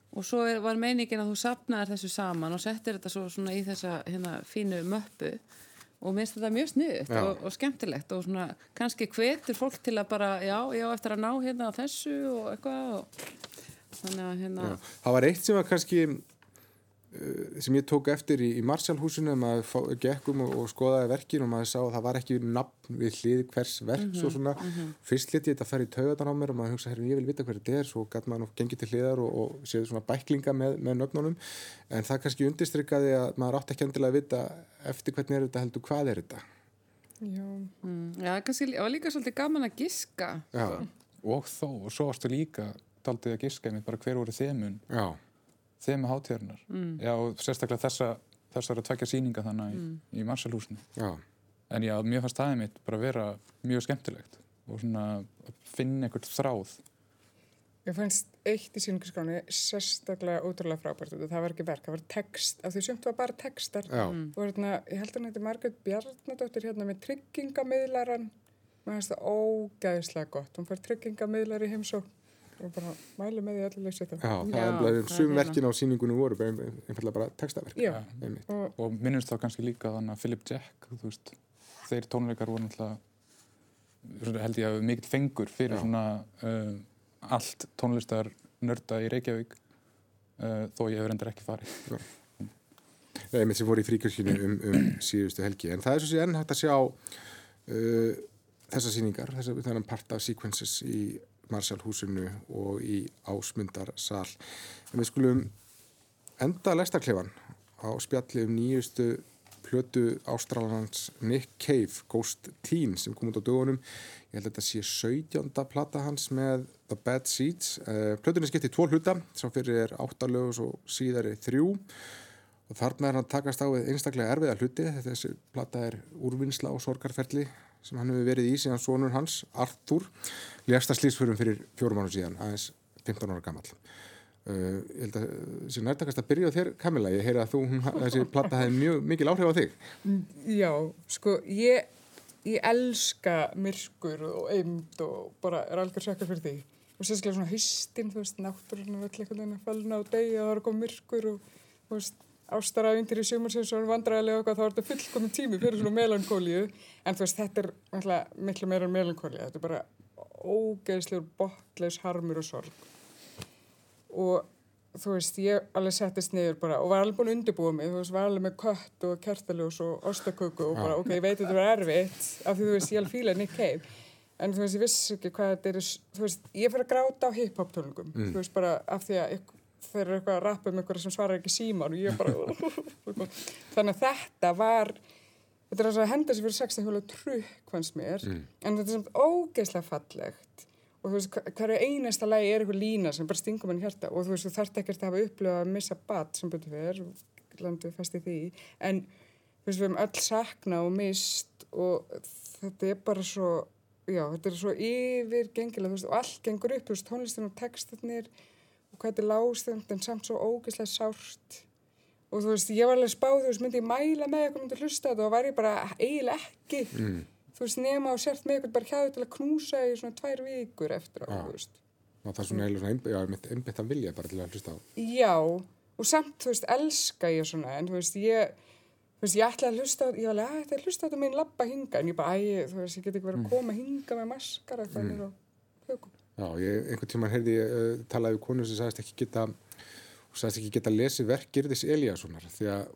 og svo er, var meiningin að þú sapnaðir þessu saman og settir þetta svo svona í þessa hérna, fínu möppu og minnst þetta mjög sniðut og, og skemmtilegt og svona kannski hvetur fólk til að bara já, já, eftir að ná hérna þessu og eitthvað og þannig að hérna já. Það var eitt sem var kannski sem ég tók eftir í, í Marshallhúsinu maður gekkum og, og skoðaði verkin og maður sá að það var ekki nafn við hlið hvers verks og svona. fyrst leti ég þetta að fara í taugadan á mér og maður hugsa, herru, ég vil vita hver þetta er. Svo gæt maður nú gengið til hliðar og, og séð svona bæklinga með, með nöfnunum. En það kannski undistrykkaði að maður átti ekki endilega að vita eftir hvernig er þetta heldur hvað er þetta. Já, Mm, já, kannski það var líka svolítið gaman að giska. Já, og þó, og svo varstu líka daldið að hátíðarnar mm. já, og sérstaklega þessa þessara tvekja sýninga þannig mm. í, í Marsalhúsinu já, en já, mér fannst það einmitt bara vera mjög skemmtilegt og svona að finna einhvert þráð Ég fannst eitt í síningarskráni sérstaklega ótrúlega frábært og það var ekki verk, það var text, af því sumt var bara textar. já, Og hérna, ég held að hann heiti Margrét Bjarnadóttir hérna með tryggingamiðlaran, mér finnst það ógæðislega gott. Hún fær tryggingamiðlar í heimsókn og bara mælu með því allir leysið það. já, það er bara það er sum verkin á sýningunum voru einfallega bara textaverk Já, einmitt. og og minnumst þá kannski líka þannig að Philip Jack þú veist, þeir tónleikar voru náttúrulega held ég að mikill fengur fyrir Já. svona uh, allt tónlistar nörda í Reykjavík uh, þó ég hefur endur ekki farið einmitt sem voru í fríkjörkinu um, um síðustu helgi en það er svo sé enn hægt að sjá uh, þessar sýningar þessar, þennan part af sequences í Marshall húsinu og í Ásmundarsal. En við skulum enda lestarklefan á spjalli um nýjustu plötu Ástralands Nick Cave Ghost Teen sem kom út á dögunum. Ég held að þetta sé 17. plata hans með The Bad Seeds. Uh, plötunni skipti tvo hluta sá fyrir er áttalögus og síðari þrjú. Og þarna er hann að takast á við einstaklega erfiða hluti. Þessi plata er úrvinnsla og sorgarferli sem hann hefur verið í síðan sonur hans, Arthur lesta slísförum fyrir fjórum árum síðan aðeins 15 ára gamall. Uh, ég held að þessi nærtakast að byrja á þér Kamila, ég heyri að þú, þessi plata hefði mjög mikil áhrif á þig. Já, sko, ég, ég elska myrkur og eimd og bara er algjör sökkar fyrir því. Og sérstaklega svona haustinn, þú veist, náttúrun og öll einhvern veginn að fallna á degi og það er komið myrkur og, þú veist, ástaræfindir í sjömarsins og vandræðilega eitthvað, þá er þetta fullkominn tími fyrir svona melankólíu. En þú veist, þetta er náttúrulega miklu meira en melankólíu. Þetta er bara ógeðslegur, botleis, harmur og sorg. Og þú veist, ég alveg settist niður bara og var alveg búin að undirbúa mig, þú veist, var alveg með kött og kertaljós og ostaköku og bara, ok, ég veit þetta var erfitt, af því þú veist, ég alveg fíla Nick Cave, en þú veist, ég vissi ekki hvað þetta er, þú veist, ég fyrir að gráta á hip-hop tónlingum, þú veist, bara af því að þeir eru eitthvað að rappa um ykkur sem svarar ekki síman og ég bara, þannig að þetta var, þetta er að henda sér fyrir 60 hjóla trukk, fannst mér, en þetta er samt ógeðslega fallegt. Og þú veist, hverju einasta lagi er eitthvað lína sem bara stingum henni hjarta. Og þú veist, þú þarft ekkert að hafa upplifað að missa bat sem betur fyrir, landu fast í því, en þú veist, við höfum öll sakna og mist og þetta er bara svo, já, þetta er svo yfirgengilega, og allt gengur upp, þú veist, tónlistin og textarnir. og hvað þetta er lágstund en samt svo ógeðslega sárt og þú veist, ég var alveg spáð, þú veist, myndi ég mæla með eitthvað myndi hlusta þetta og ég bara eiginlega ekki mm. þú veist, nema og sért með eitthvað bara hjáðu til að knúsa í svona tvær vikur eftir á, þú veist. og það er svona eiginlega svona einb- já, einmitt, einbytt að vilja bara til að hlusta á Já, og samt, þú veist, elska ég svona, en þú veist, ég, þú veist, ég ætla að hlusta á, ég var alveg, að þetta er hlusta á þetta minn labba hinga, en ég bara, æ, þú veist, ég get ekki verið að koma hinga með maskara eitthvað mm. og. Já, ég, einhvern tímann heyrði ég uh, talaði við konu sem sagðist ekki geta sagðist ekki geta lesið verk Girðis Elíassonar því að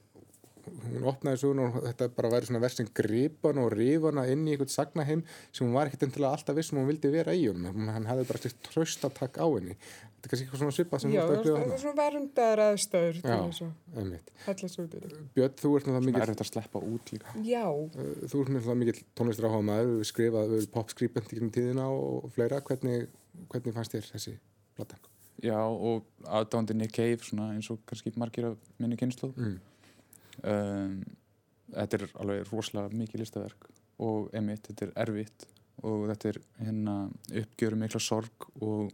hún opnaði söguna og þetta bara væri svona verk sem gripan og rifana inn í einhvern sagnaheim sem hún var ekkert endilega alltaf viss sem hún vildi vera í Hún- hann hefði bara slikt tröstatak á henni þetta er kannski eitthvað svona svipað sem Já, þú ert að það er hana svona verndar aðstöður Já. einmitt. svo þetta. Björn, þú ert náttúrulega sem er mikið erfitt að sleppa út líka Já, uh, þú ert náttúrulega mikið tónlistur áhuga maður við skrifað við popskripent í gegnum tíðina og fleira, hvernig, hvernig fannst þér þessi plata? já, og aðdándi Nick Cave svona, eins og kannski margir af minni kynslu Mm. um, þetta er alveg rosalega mikið listaverk og emitt, þetta er erfitt og þetta er hérna uppgjöru mikla sorg og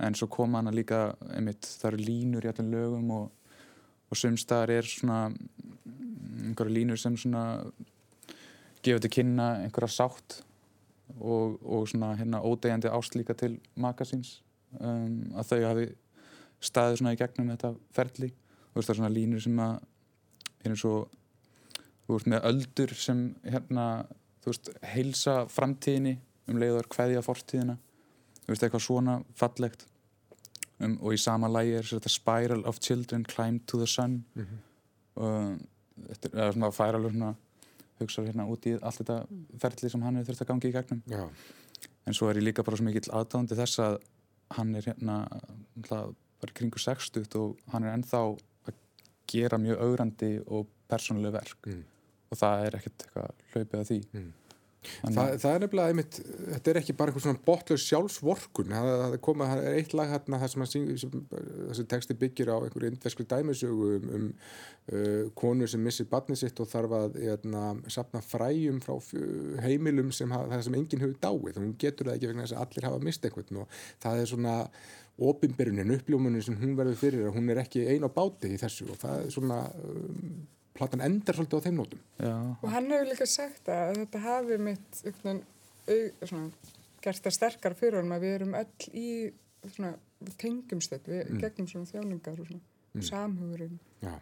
en svo kom hana líka emitt, það eru línur í allir lögum og, og sumstaðar er svona einhverja línur sem svona gefa til kynna einhverja sátt og, og svona hérna ódegjandi ást líka til maka síns um, að þau hafi staðið svona í gegnum þetta ferli. Og veist, það er svona línur sem að er eins og þú veist með öldur sem hérna þú veist heilsa framtíðinni um leiður hverja fortíðina. Þú veist eitthvað svona fallegt. Um, og í sama lægi er þetta Spiral of Children Climb to the Sun. Og þetta er svona að færa alveg svona hugsa hérna út í allt þetta ferli sem hann hefur þurft að gangi í gegnum. Já, en svo er ég líka bara svo mikill aðdándi þess að hann er hérna bara kringu 60 og hann er ennþá að gera mjög augrandi og persónuleg verk. Mm. og það er ekkert eitthvað hlaupið að því. Mm. Þannig Þa, að- það er nefnilega einmitt, þetta er ekki bara eitthvað svona botlaus sjálfsvorkun, það, það komið, það er eitt lag hérna þar sem, sem þessi texti byggir á einhverju indveskri dæmisögu um, um uh, konu sem missir barnið sitt og þarf að hérna, sapna fræjum frá heimilum sem það sem enginn hefur dáið, hún getur það ekki vegna þess að allir hafa mist einhvern og það er svona opinberunin, uppljómunin sem hún verður fyrir að hún er ekki ein á báti í þessu og það er svona um, platan endar svolítið á þeim nótum. Já, Og hann hefur líka sagt að þetta hafi mitt einhvern veginn au- svona, gert það sterkar fyrir honum að við erum öll í svona, við tengjumst þetta, við gegnum svona þjáningar og svona mm. samhugurinn. Já.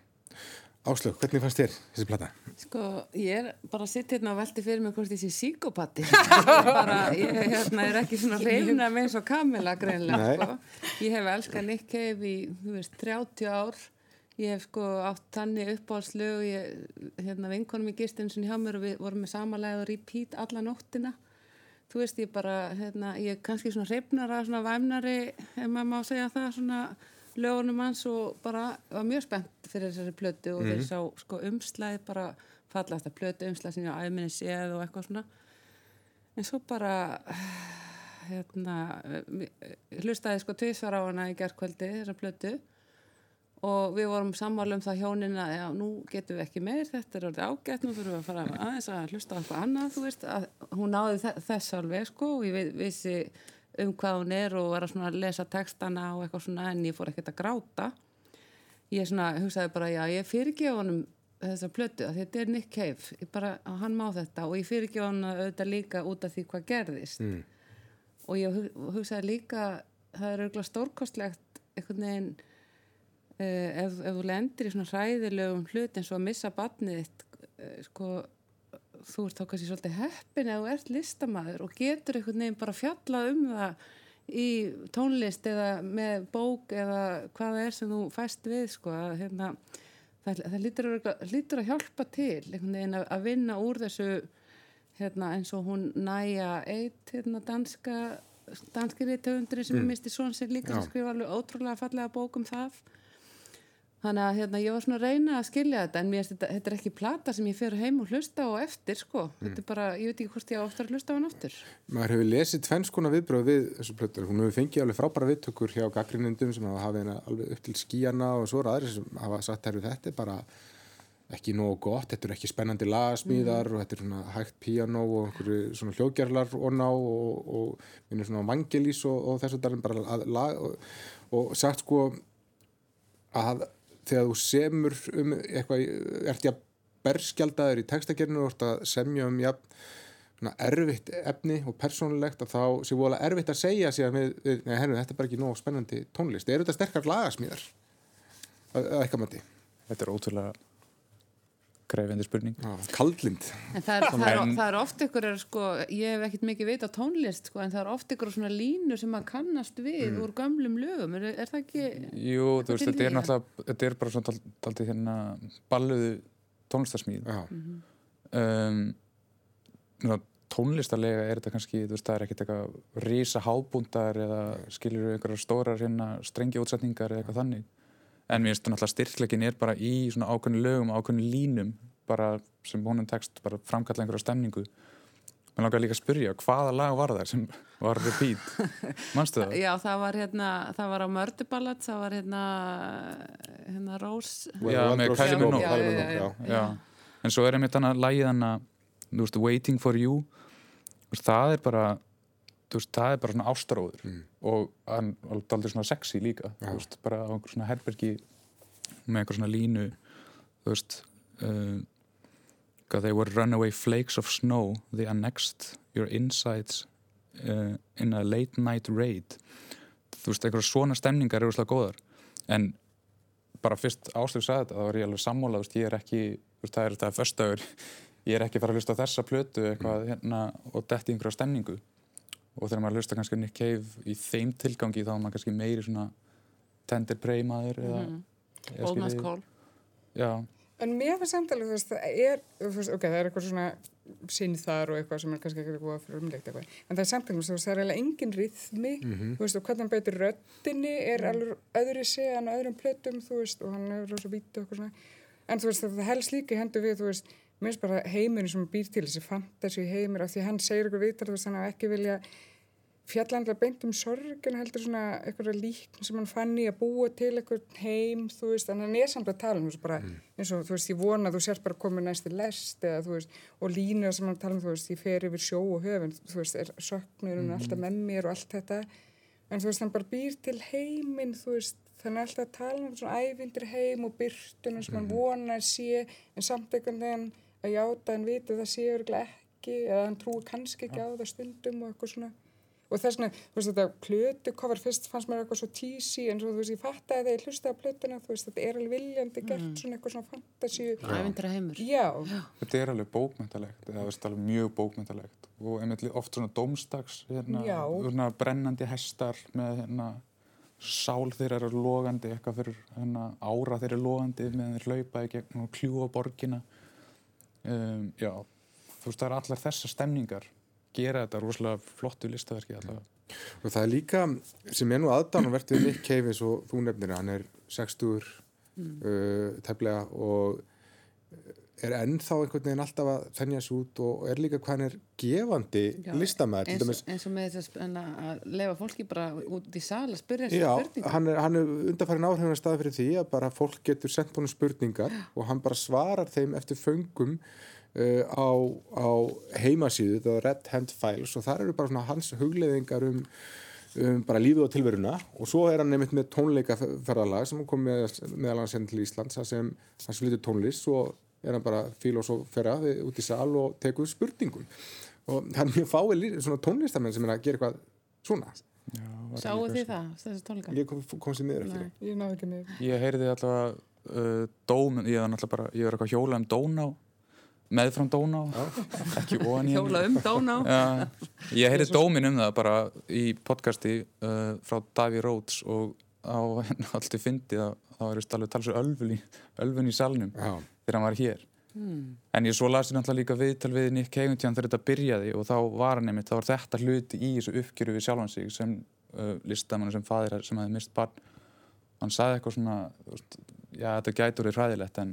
Áslög, hvernig fannst þér þessi plata? Sko, ég er bara að sitta hérna og velti fyrir mig hvort ég sé síkopati. bara, ég hérna, er ekki svona reyna með eins og Kamila greinlega, sko. Ég hef elskað Nick Cave í, þú veist, 30 ár. Ég hef sko átt tanni uppáhaldslög, ég, hérna, vinkonum í gistin sem hjá mér og við vorum með samalega og repeat alla nóttina. Þú veist, ég bara, hérna, ég er kannski svona hreifnara, svona væmnari, ef maður má segja það, svona lögunum hans og bara var mjög spennt fyrir þessari plötu og þeir sá sko umslæði bara fallast að plötu umslæði sem ég á æminni séð og eitthvað svona. En svo bara, hérna, hlustaði sko tvisvar á hana í gerðkvöldi, þessa plötu og við vorum sammála um það hjónin að já, nú getum við ekki meir, þetta er orðið ágætt, nú þurfum við að fara aðeins að hlusta á eitthvað annað, þú veist, að hún náði þe- þess alveg, sko, og ég vi- vissi um hvað hún er og var að svona lesa textana og eitthvað svona, en ég fór ekkert að gráta. Ég svona hugsaði bara, já, ég fyrirgefa honum þessa plötu, að þetta er Nick Cave, ég bara, hann má þetta og ég fyrirgefa hann auðvitað líka út af því hvað gerðist. Mm. Og ég hu- hugsaði líka, það er auðvitað stórkostlegt einhvern veginn ef, ef þú lendir í svona hræðilegum hlut eins og að missa batnið þitt uh, sko, þú ert þá kannski svolítið heppin ef þú ert listamæður og getur einhvern veginn bara fjallað um það í tónlist eða með bók eða hvað það er sem þú fæst við sko, að, hérna, það, það lítur, að, lítur að hjálpa til einhvern veginn að, að vinna úr þessu hérna, eins og hún næja eitt hérna, danska danski reytöfundurinn sem mm. misti svon sér líka Já. sem skrifa alveg ótrúlega fallega bók um það Þannig að hérna, ég var svona að reyna að skilja þetta en mér þetta, þetta er ekki plata sem ég fer heim og hlusta á eftir sko. Þetta er bara, ég veit ekki hvort ég oftar að hlusta á hann aftur. Maður hefur lesið tvenns konar viðbröð við þessu plötur. Hún hefur fengið alveg frábæra viðtökur hjá gaggrinnendum sem hafa hafið hennar alveg upp til skíjana og svo aðri sem hafa sagt herru þetta er bara ekki nógu gott, þetta er ekki spennandi lagasmíðar og þetta er svona hægt píanó og einhverju svona hljóðgerlar og ná og, og minnir svona vangelís og, og þessu dærum bara að, lag og, og sagt sko að þegar þú semur um eitthvað, ert ég að berskjaldaður í textagerinu og ert að semja um jafn erfitt efni og persónulegt að þá sé vola erfitt að segja síðan við, við nei, herru, þetta er bara ekki nóg spennandi tónlist. Er þetta sterkar lagasmíðar? Að eitthvað mati? Þetta er ótrúlega greifindi spurning. Kaldlind En það er, það er, það er oft ykkur, er, sko, ég hef ekkert mikið veit á tónlist sko, en það er oft ykkur svona línur sem maður kannast við úr gömlum lögum. Er, er það ekki... Jú, þú veist, þetta er náttúrulega þetta er bara svona dal- daldið hérna balluðu tónlistarsmíð. Já, um, ná, tónlistarlega er þetta kannski, þú veist, það er ekkert eitthvað rísa hábúndar eða skilur einhverjar stórar hérna strengi útsetningar eða eitthvað þannig en mér finnst það náttúrulega styrkleikin er bara í svona ákveðnu lögum, ákveðnu línum bara sem honum tekst bara framkalla einhverja stemningu. Mér langar líka að spyrja, hvaða lag var það sem var repeat? Manstu það? Já, það var hérna, það var á Mörduballad, það var hérna, hérna Rós... Já, með Kylie Minogue. En svo er einmitt hann að lægið hann að þú veist, Waiting for You. Það er bara veist, það er bara svona ástaróður Mm. og hann var aldrei svona sexy líka þú veist, bara á einhver svona herbergi með einhver svona línu þú veist uh, they were runaway flakes of snow they annexed your insides uh, in a late night raid þú veist, einhverja svona stemningar eru svolítið góðar. En bara fyrst áslug sagði þetta, þá var ég alveg veist, ég er ekki, veist, það er þetta föstagur ég er ekki fara að hlusta á þessa plötu eitthvað hérna og detti einhverja stemningu og þegar maður hlusta kannski Nick Cave í þeim tilgangi þá er maður kannski meiri svona tender prey maður eða, eða Old Man's Call. Já, En mér finnst samtalið, þú veist, það er, ok, það er eitthvað svona sinn þar og eitthvað sem er kannski ekki eitthvað fyrir umleikt eitthvað. En það er samtalið, þú veist, það er eiginlega engin rithmi, þú veist, og hvernig hann beitir röddinni er alveg öðru sé en öðrum plötum, þú veist, og hann er rosa vítu og eitthvað svona. En þú veist, það helst líka í hendur við, þú veist, mér finnst bara heimurinn sem býr til, þessi fantasi heimur, af því hann segir eitthvað vitar, þú veist, hann fjallandlega beint um sorgin heldur svona eitthvað líkn sem hann fann í að búa til eitthvað heim, þú veist, en hann er samt að tala um, veist, bara eins og, þú veist, ég vona að þú sért bara komið næst í lest eða, þú veist, og línur sem hann tala um, þú veist, ég fer yfir sjó og höfun, þú veist, er söknurinn alltaf með mér og allt þetta, en þú veist, hann bara býr til heiminn, þú veist, þannig alltaf að tala um svona ævindir heim og byrtunum sem hann vona að sé, en samt veginn að játa en vita að það sé örgulega ekki, eða hann trúi kannski ekki á það stundum og eitthvað svona og þess vegna, þú veist, þetta plötu cover fyrst fannst mér eitthvað svo tísi en svo, þú veist, ég fattaði þegar ég hlustaði á plötuna þú veist, þetta er alveg viljandi gert svona eitthvað svona fantasíu Ævindra heimur já, þetta er alveg bókmyndalegt eða veist alveg mjög bókmyndalegt og einmitt oft svona dómstags hérna, svona brennandi hestar með hérna sál þeirra eru logandi eitthvað fyrir hérna, ára þeirra logandi meðan þeir hlaupa í gegn og kljúa borgina. Um, já þú veist það eru allar þessar stemningar gera þetta rosalega flottu listaverki allavega. Og það er líka, sem er nú aðdánuvert við Nick Cave eins og þú nefnir, hann er 60 uh, teflega og er ennþá einhvern veginn alltaf að þennja sig út og er líka hvað hann er gefandi Já, listamæður. eins, og- eins og með þess að, að lefa fólki bara út í sal að spyrja Já, þessu spurningu hann er, er undarfærin áhrifin stað fyrir því að bara fólk getur sendt honum spurningar og hann bara svarar þeim eftir föngum uh, á, á heimasíðu, þetta er Red Hand Files og þar eru bara svona hans hugleðingar um, um bara lífið og tilveruna. Og svo er hann nefnitt með tónleikaferðalag sem kom með, meðal hann senn til Íslands sem hann flytur tónlist. Svo er hann bara filosófera út í sal og tekur spurningum. Og hann er mjög fáið svona tónlistamenn sem er að gera eitthvað svona. Sáu þið það, þessi tónleika? ég kom, kom sér miður eftir því ég náðu ekki með Ég heyrði allavega uh, dóm, ég var náttúrulega bara, ég var eitthvað að hjóla um Dóná, meðfram Dóná, ekki ofan í henni. Hjóla um Dóná? Já, ég heyrði dómin um það bara í podcasti uh, frá Davy Rhodes og á henni alltaf fyndið að það var alveg talsur ölfun í, ölfun í salnum Já. þegar hann var hér. En ég svo las ég náttúrulega líka viðtal við Nick Cavington þegar þetta byrjaði og þá var hann einmitt, þá var þetta hluti í þessu uppgjöru við sjálfan sig sem uh, listamann sem fadir sem hefði mist barn. Hann saði eitthvað svona, veist, já þetta gætur er hræðilegt en,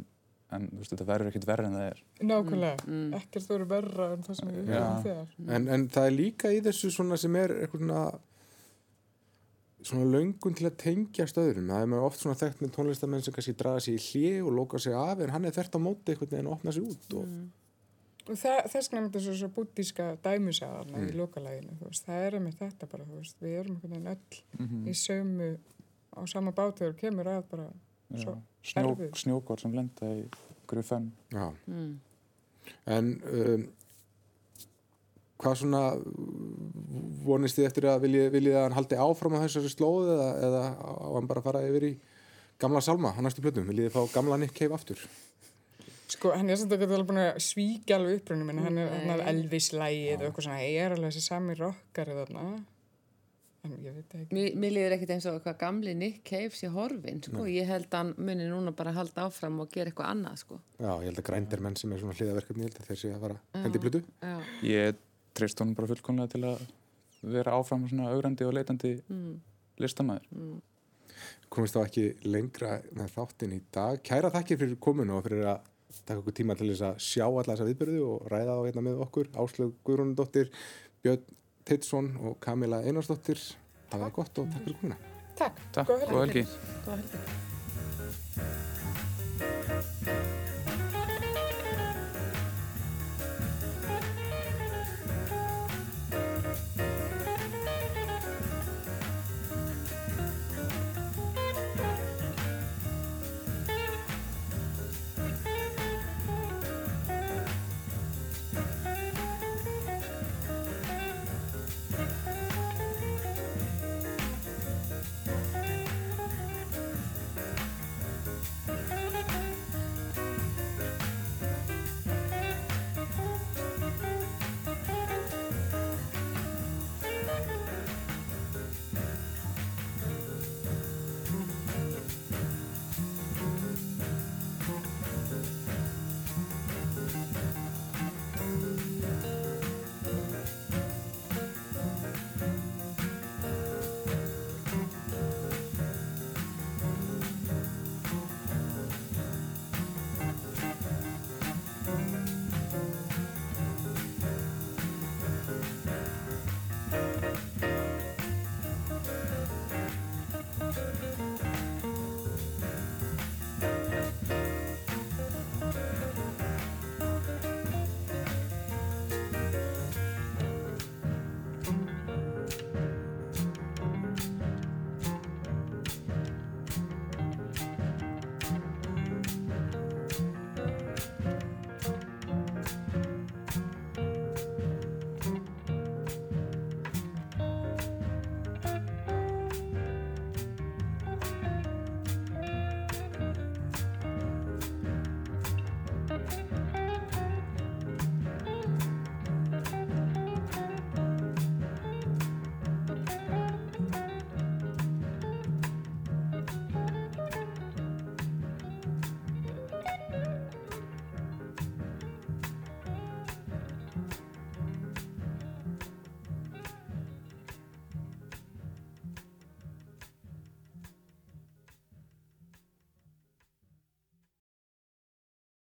en veist, þetta verður ekkit verður en það er. nákvæmlega, ekkert þú eru verra en það sem við Já. erum þegar En, en það er líka í þessu svona sem er eitthvað svona svona löngun til að tengja stöðurum það er maður oft svona þekkt með tónlistamenn sem kannski draga sig í hlið og loka sig af en hann er þert á móti einhvern veginn að opna sig út og, og það, þess vegna er þetta svo, svo búddíska dæmisaðarna í lokalæginu það er með þetta bara, þú veist, við erum einhvern veginn öll í sömu á sama og kemur að bara svo Snjó, erfið. snjókvar sem lenda í einhverju fenn. já. Mm. en um, hvað svona vonist þið eftir að viljið, viljið að hann haldi áfram á þessari slóð eða, eða á hann bara fara yfir í gamla salma á næstu plötum, viljið þið fá gamla Nick Cave aftur? Sko, hann er samt ekki alveg búin að svíkja alveg upprunum en hann er Nei. þarna Elvis-lægið og eitthvað svona, ég er alveg þessi sami rockari þarna. En ég veit það ekki. Mér, mér líður ekkert eins og hvað gamli Nick Cave sé horfin, sko. Ég held að hann muni núna bara að halda áfram og gera eitthvað annað, sko. Já, ég held að grændir menn sem er svona hliðaverkefni, ég held að þeir sé að fara hendi Já. Ég treyst honum bara fullkomlega til að vera áfram svona augrandi og leitandi listamæður. komist þá ekki lengra með þáttinn í dag. Kæra þakkir fyrir kominu og fyrir að taka okkur tíma til þess að sjá alla þessa viðbyrðu og ræða á einna með okkur. Áslög Guðrúnudóttir, Björn Teitsson og Kamila Einarsdóttir. Það var gott og takk fyrir komuna. Takk, Takk, góða helgi. góð helgi. Góða helgi.